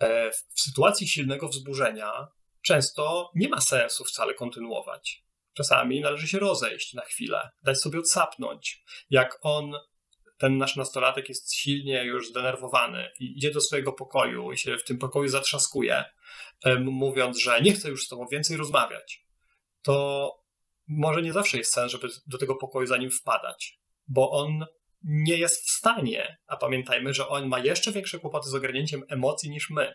E, w sytuacji silnego wzburzenia często nie ma sensu wcale kontynuować. Czasami należy się rozejść na chwilę, dać sobie odsapnąć. Jak on, ten nasz nastolatek jest silnie już zdenerwowany i idzie do swojego pokoju i się w tym pokoju zatrzaskuje, mówiąc, że nie chce już z tobą więcej rozmawiać, to może nie zawsze jest sens, żeby do tego pokoju za nim wpadać, bo on nie jest w stanie, a pamiętajmy, że on ma jeszcze większe kłopoty z ogarnięciem emocji niż my.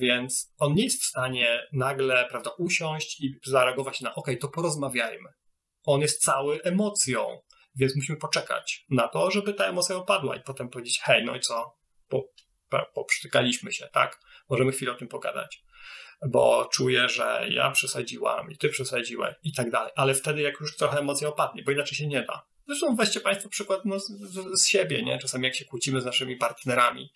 Więc on nie jest w stanie nagle, prawda, usiąść i zareagować na, ok, to porozmawiajmy. On jest cały emocją, więc musimy poczekać na to, żeby ta emocja opadła i potem powiedzieć, hej, no i co, po, poprztykaliśmy się, tak? Możemy chwilę o tym pogadać, bo czuję, że ja przesadziłam i ty przesadziłeś i tak dalej, ale wtedy jak już trochę emocja opadnie, bo inaczej się nie da. Zresztą weźcie Państwo przykład no, z, z, siebie, nie? Czasami jak się kłócimy z naszymi partnerami,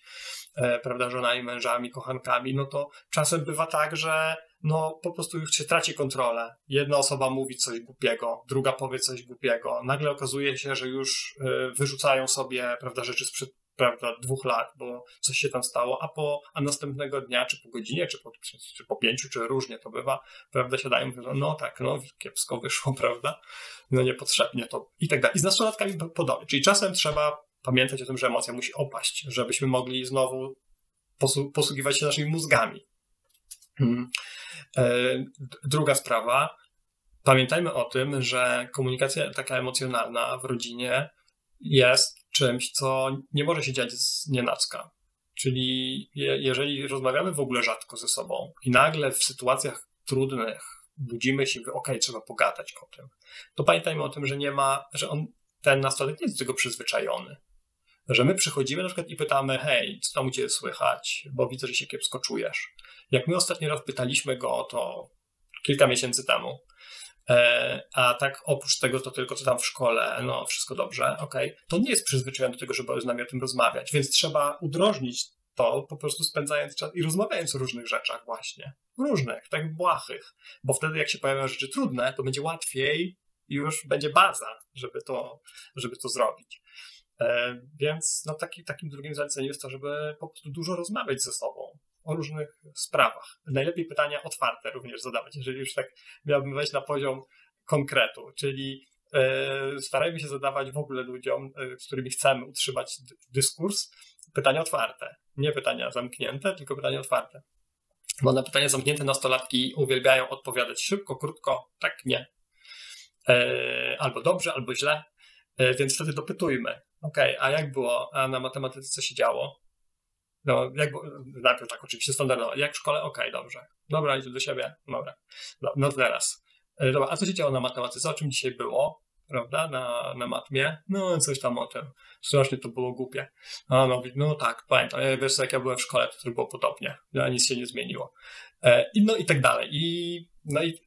e, prawda, żonami, mężami, kochankami, no to czasem bywa tak, że no po prostu już się traci kontrolę. Jedna osoba mówi coś głupiego, druga powie coś głupiego. Nagle okazuje się, że już e, wyrzucają sobie, prawda, rzeczy sprzed prawda, dwóch lat, bo coś się tam stało, a po, a następnego dnia, czy po godzinie, czy po, czy, po pięciu, czy różnie to bywa, prawda, siadają i mówią, no tak, no kiepsko wyszło, prawda, no niepotrzebnie to i tak dalej. I z nastolatkami podobnie, czyli czasem trzeba pamiętać o tym, że emocja musi opaść, żebyśmy mogli znowu posługiwać się naszymi mózgami. Hmm. E, druga sprawa, pamiętajmy o tym, że komunikacja taka emocjonalna w rodzinie jest czymś, co nie może się dziać z nienacka. Czyli je, jeżeli rozmawiamy w ogóle rzadko ze sobą i nagle w sytuacjach trudnych budzimy się okej, okay, trzeba pogadać o tym, to pamiętajmy o tym, że nie ma, że on, ten nastoletni jest do tego przyzwyczajony. Że my przychodzimy na przykład i pytamy, hej, co tam u ciebie słychać, bo widzę, że się kiepsko czujesz. Jak my ostatni raz pytaliśmy go o to kilka miesięcy temu, a tak oprócz tego to tylko co tam w szkole, no wszystko dobrze, okej, okay. to nie jest przyzwyczajony do tego, żeby z nami o tym rozmawiać, więc trzeba udrożnić to po prostu spędzając czas i rozmawiając o różnych rzeczach właśnie, różnych, tak błahych, bo wtedy jak się pojawią rzeczy trudne, to będzie łatwiej i już będzie baza, żeby to, żeby to zrobić. E, więc no, taki, takim drugim zaleceniem jest to, żeby po prostu dużo rozmawiać ze sobą, o różnych sprawach. Najlepiej pytania otwarte również zadawać, jeżeli już tak miałbym wejść na poziom konkretu, czyli e, starajmy się zadawać w ogóle ludziom, e, z którymi chcemy utrzymać dyskurs, pytania otwarte. Nie pytania zamknięte, tylko pytania otwarte. Bo na pytania zamknięte nastolatki uwielbiają odpowiadać szybko, krótko, tak, nie. E, albo dobrze, albo źle, więc wtedy dopytujmy. Ok, a jak było? A na matematyce co się działo? No, jak, najpierw tak oczywiście standardowo. Jak w szkole? Okej, okay, dobrze. Dobra, idę do siebie. Dobra. No, no teraz. E, dobra, a co się działo na matematyce? O czym dzisiaj było? Prawda? Na, na matmie? No, coś tam o tym. Strasznie to było głupie. A no, no tak, pamiętam. Wiesz jak ja byłem w szkole, to było podobnie. No, nic się nie zmieniło. E, I no i tak dalej. I, no i,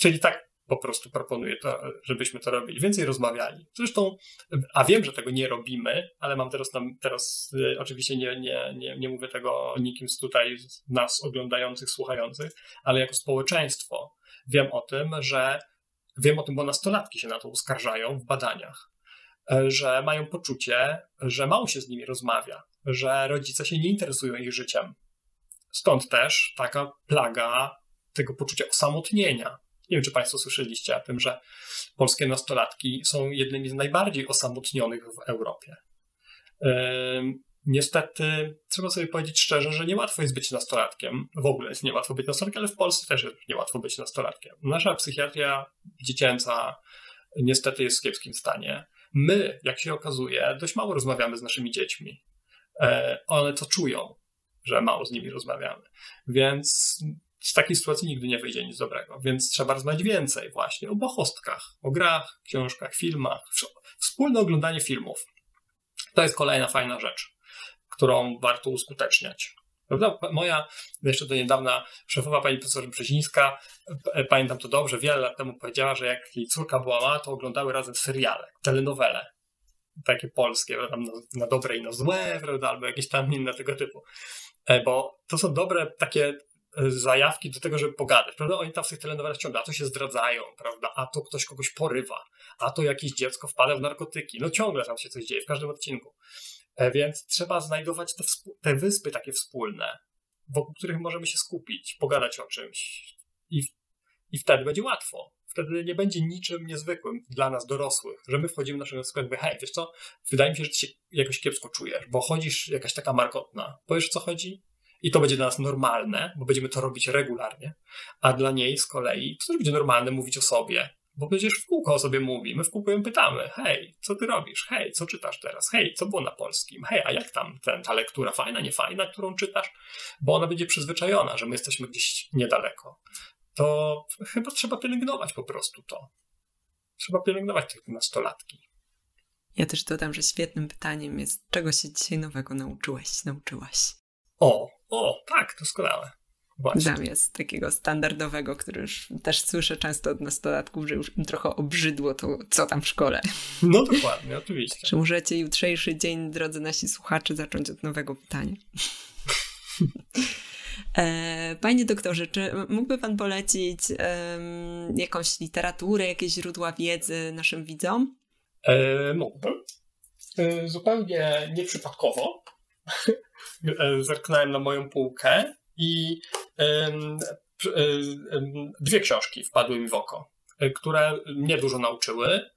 czyli tak po prostu proponuję to, żebyśmy to robili. Więcej rozmawiali. Zresztą, a wiem, że tego nie robimy, ale mam teraz, teraz y, oczywiście nie, nie, nie, nie mówię tego nikim z tutaj nas oglądających, słuchających, ale jako społeczeństwo wiem o tym, że wiem o tym, bo nastolatki się na to uskarżają w badaniach, e, że mają poczucie, że mało się z nimi rozmawia, że rodzice się nie interesują ich życiem. Stąd też taka plaga tego poczucia osamotnienia, nie wiem, czy Państwo słyszeliście o tym, że polskie nastolatki są jednymi z najbardziej osamotnionych w Europie. Niestety, trzeba sobie powiedzieć szczerze, że niełatwo jest być nastolatkiem. W ogóle jest niełatwo być nastolatkiem, ale w Polsce też jest niełatwo być nastolatkiem. Nasza psychiatria dziecięca niestety jest w kiepskim stanie. My, jak się okazuje, dość mało rozmawiamy z naszymi dziećmi. E, one to czują, że mało z nimi rozmawiamy. Więc z takiej sytuacji nigdy nie wyjdzie nic dobrego, więc trzeba rozmawiać więcej właśnie o bohostkach, o grach, książkach, filmach, wspólne oglądanie filmów. To jest kolejna fajna rzecz, którą warto uskuteczniać. Prawda? Moja jeszcze do niedawna szefowa pani profesor Brzezińska, pamiętam to dobrze, wiele lat temu powiedziała, że jak jej córka była mała, to oglądały razem seriale, telenowele, takie polskie, tam na, na dobre i na złe, prawda? albo jakieś tam inne tego typu. E, bo to są dobre takie zajawki do tego, żeby pogadać, prawda? Oni tam w tych telenowelach ciągle, a to się zdradzają, prawda? A to ktoś kogoś porywa, a to jakieś dziecko wpada w narkotyki. No ciągle tam się coś dzieje w każdym odcinku. E, więc trzeba znajdować te, te wyspy takie wspólne, wokół których możemy się skupić, pogadać o czymś i, i wtedy będzie łatwo. Wtedy nie będzie niczym niezwykłym dla nas dorosłych, że my wchodzimy w naszego sklepu hej, wiesz co, wydaje mi się, że ty się jakoś kiepsko czujesz, bo chodzisz jakaś taka markotna. Powiesz, co chodzi? I to będzie dla nas normalne, bo będziemy to robić regularnie, a dla niej z kolei to też będzie normalne mówić o sobie, bo przecież w kółko o sobie mówi, my w kółko ją pytamy, hej, co ty robisz, hej, co czytasz teraz, hej, co było na polskim, hej, a jak tam ten, ta lektura, fajna, niefajna, którą czytasz, bo ona będzie przyzwyczajona, że my jesteśmy gdzieś niedaleko. To chyba trzeba pielęgnować po prostu to. Trzeba pielęgnować tych nastolatki. Ja też dodam, że świetnym pytaniem jest, czego się dzisiaj nowego nauczyłeś, nauczyłaś? O, o, tak, doskonałe. Właśnie. Zamiast takiego standardowego, który już też słyszę często od nastolatków, że już im trochę obrzydło to, co tam w szkole. No dokładnie, oczywiście. Czy możecie jutrzejszy dzień, drodzy nasi słuchacze, zacząć od nowego pytania? E, panie doktorze, czy mógłby Pan polecić um, jakąś literaturę, jakieś źródła wiedzy naszym widzom? E, mógłbym. E, zupełnie nieprzypadkowo zerknąłem na moją półkę i dwie książki wpadły mi w oko, e, które mnie dużo nauczyły.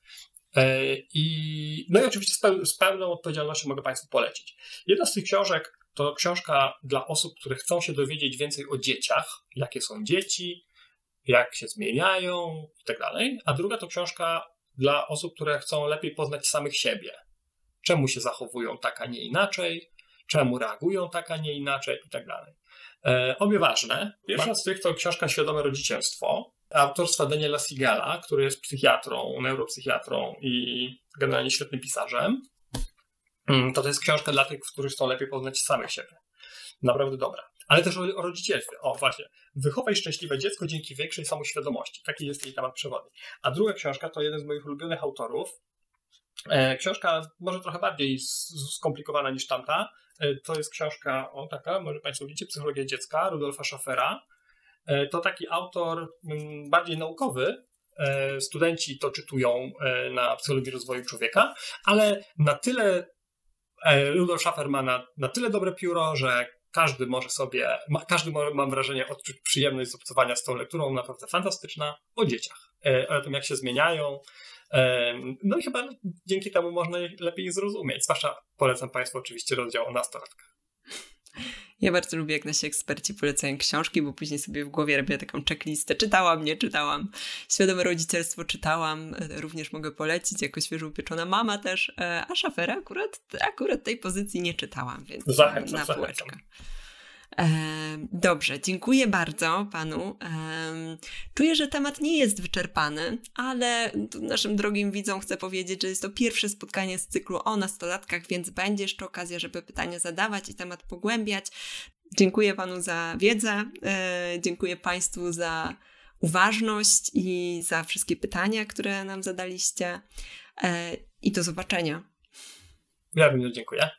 I, no i oczywiście z, peł z pełną odpowiedzialnością mogę Państwu polecić. Jedna z tych książek to książka dla osób, które chcą się dowiedzieć więcej o dzieciach, jakie są dzieci, jak się zmieniają i tak. A druga to książka dla osób, które chcą lepiej poznać samych siebie. Czemu się zachowują tak, a nie inaczej, czemu reagują tak, a nie inaczej i tak dalej. E, obie ważne. Pierwsza z tych to książka Świadome Rodzicielstwo autorstwa Daniela Sigela, który jest psychiatrą, neuropsychiatrą i generalnie świetnym pisarzem. Mm, to to jest książka dla tych, którzy chcą lepiej poznać samych siebie. Naprawdę dobra. Ale też o, o rodzicielstwie. O, właśnie. Wychowaj szczęśliwe dziecko dzięki większej samoświadomości. Taki jest jej temat przewodni. A druga książka to jeden z moich ulubionych autorów. E, książka może trochę bardziej skomplikowana niż tamta. E, to jest książka, o taka, może Państwo widzicie, Psychologia dziecka Rudolfa Schaffera. E, to taki autor mm, bardziej naukowy, e, studenci to czytują na psychologii rozwoju człowieka, ale na tyle Rudolf Schaffer ma na, na tyle dobre pióro, że każdy może sobie, ma, każdy mam wrażenie, odczuć przyjemność z obcowania z tą lekturą, naprawdę fantastyczna, o dzieciach, o tym, jak się zmieniają. No i chyba dzięki temu można je lepiej zrozumieć. Zwłaszcza polecam Państwu oczywiście rozdział o nastolatkach. Ja bardzo lubię, jak nasi eksperci polecają książki, bo później sobie w głowie robię taką checklistę. Czytałam, nie czytałam. Świadome rodzicielstwo czytałam, e, również mogę polecić, jako świeżo upieczona mama też, e, a szafera akurat, akurat tej pozycji nie czytałam, więc zachęcam, na półeczkę. Zachęcam. Dobrze, dziękuję bardzo panu. Czuję, że temat nie jest wyczerpany, ale naszym drogim widzom chcę powiedzieć, że jest to pierwsze spotkanie z cyklu o nastolatkach, więc będzie jeszcze okazja, żeby pytania zadawać i temat pogłębiać. Dziękuję panu za wiedzę, e, dziękuję państwu za uważność i za wszystkie pytania, które nam zadaliście. E, I do zobaczenia. Ja również dziękuję.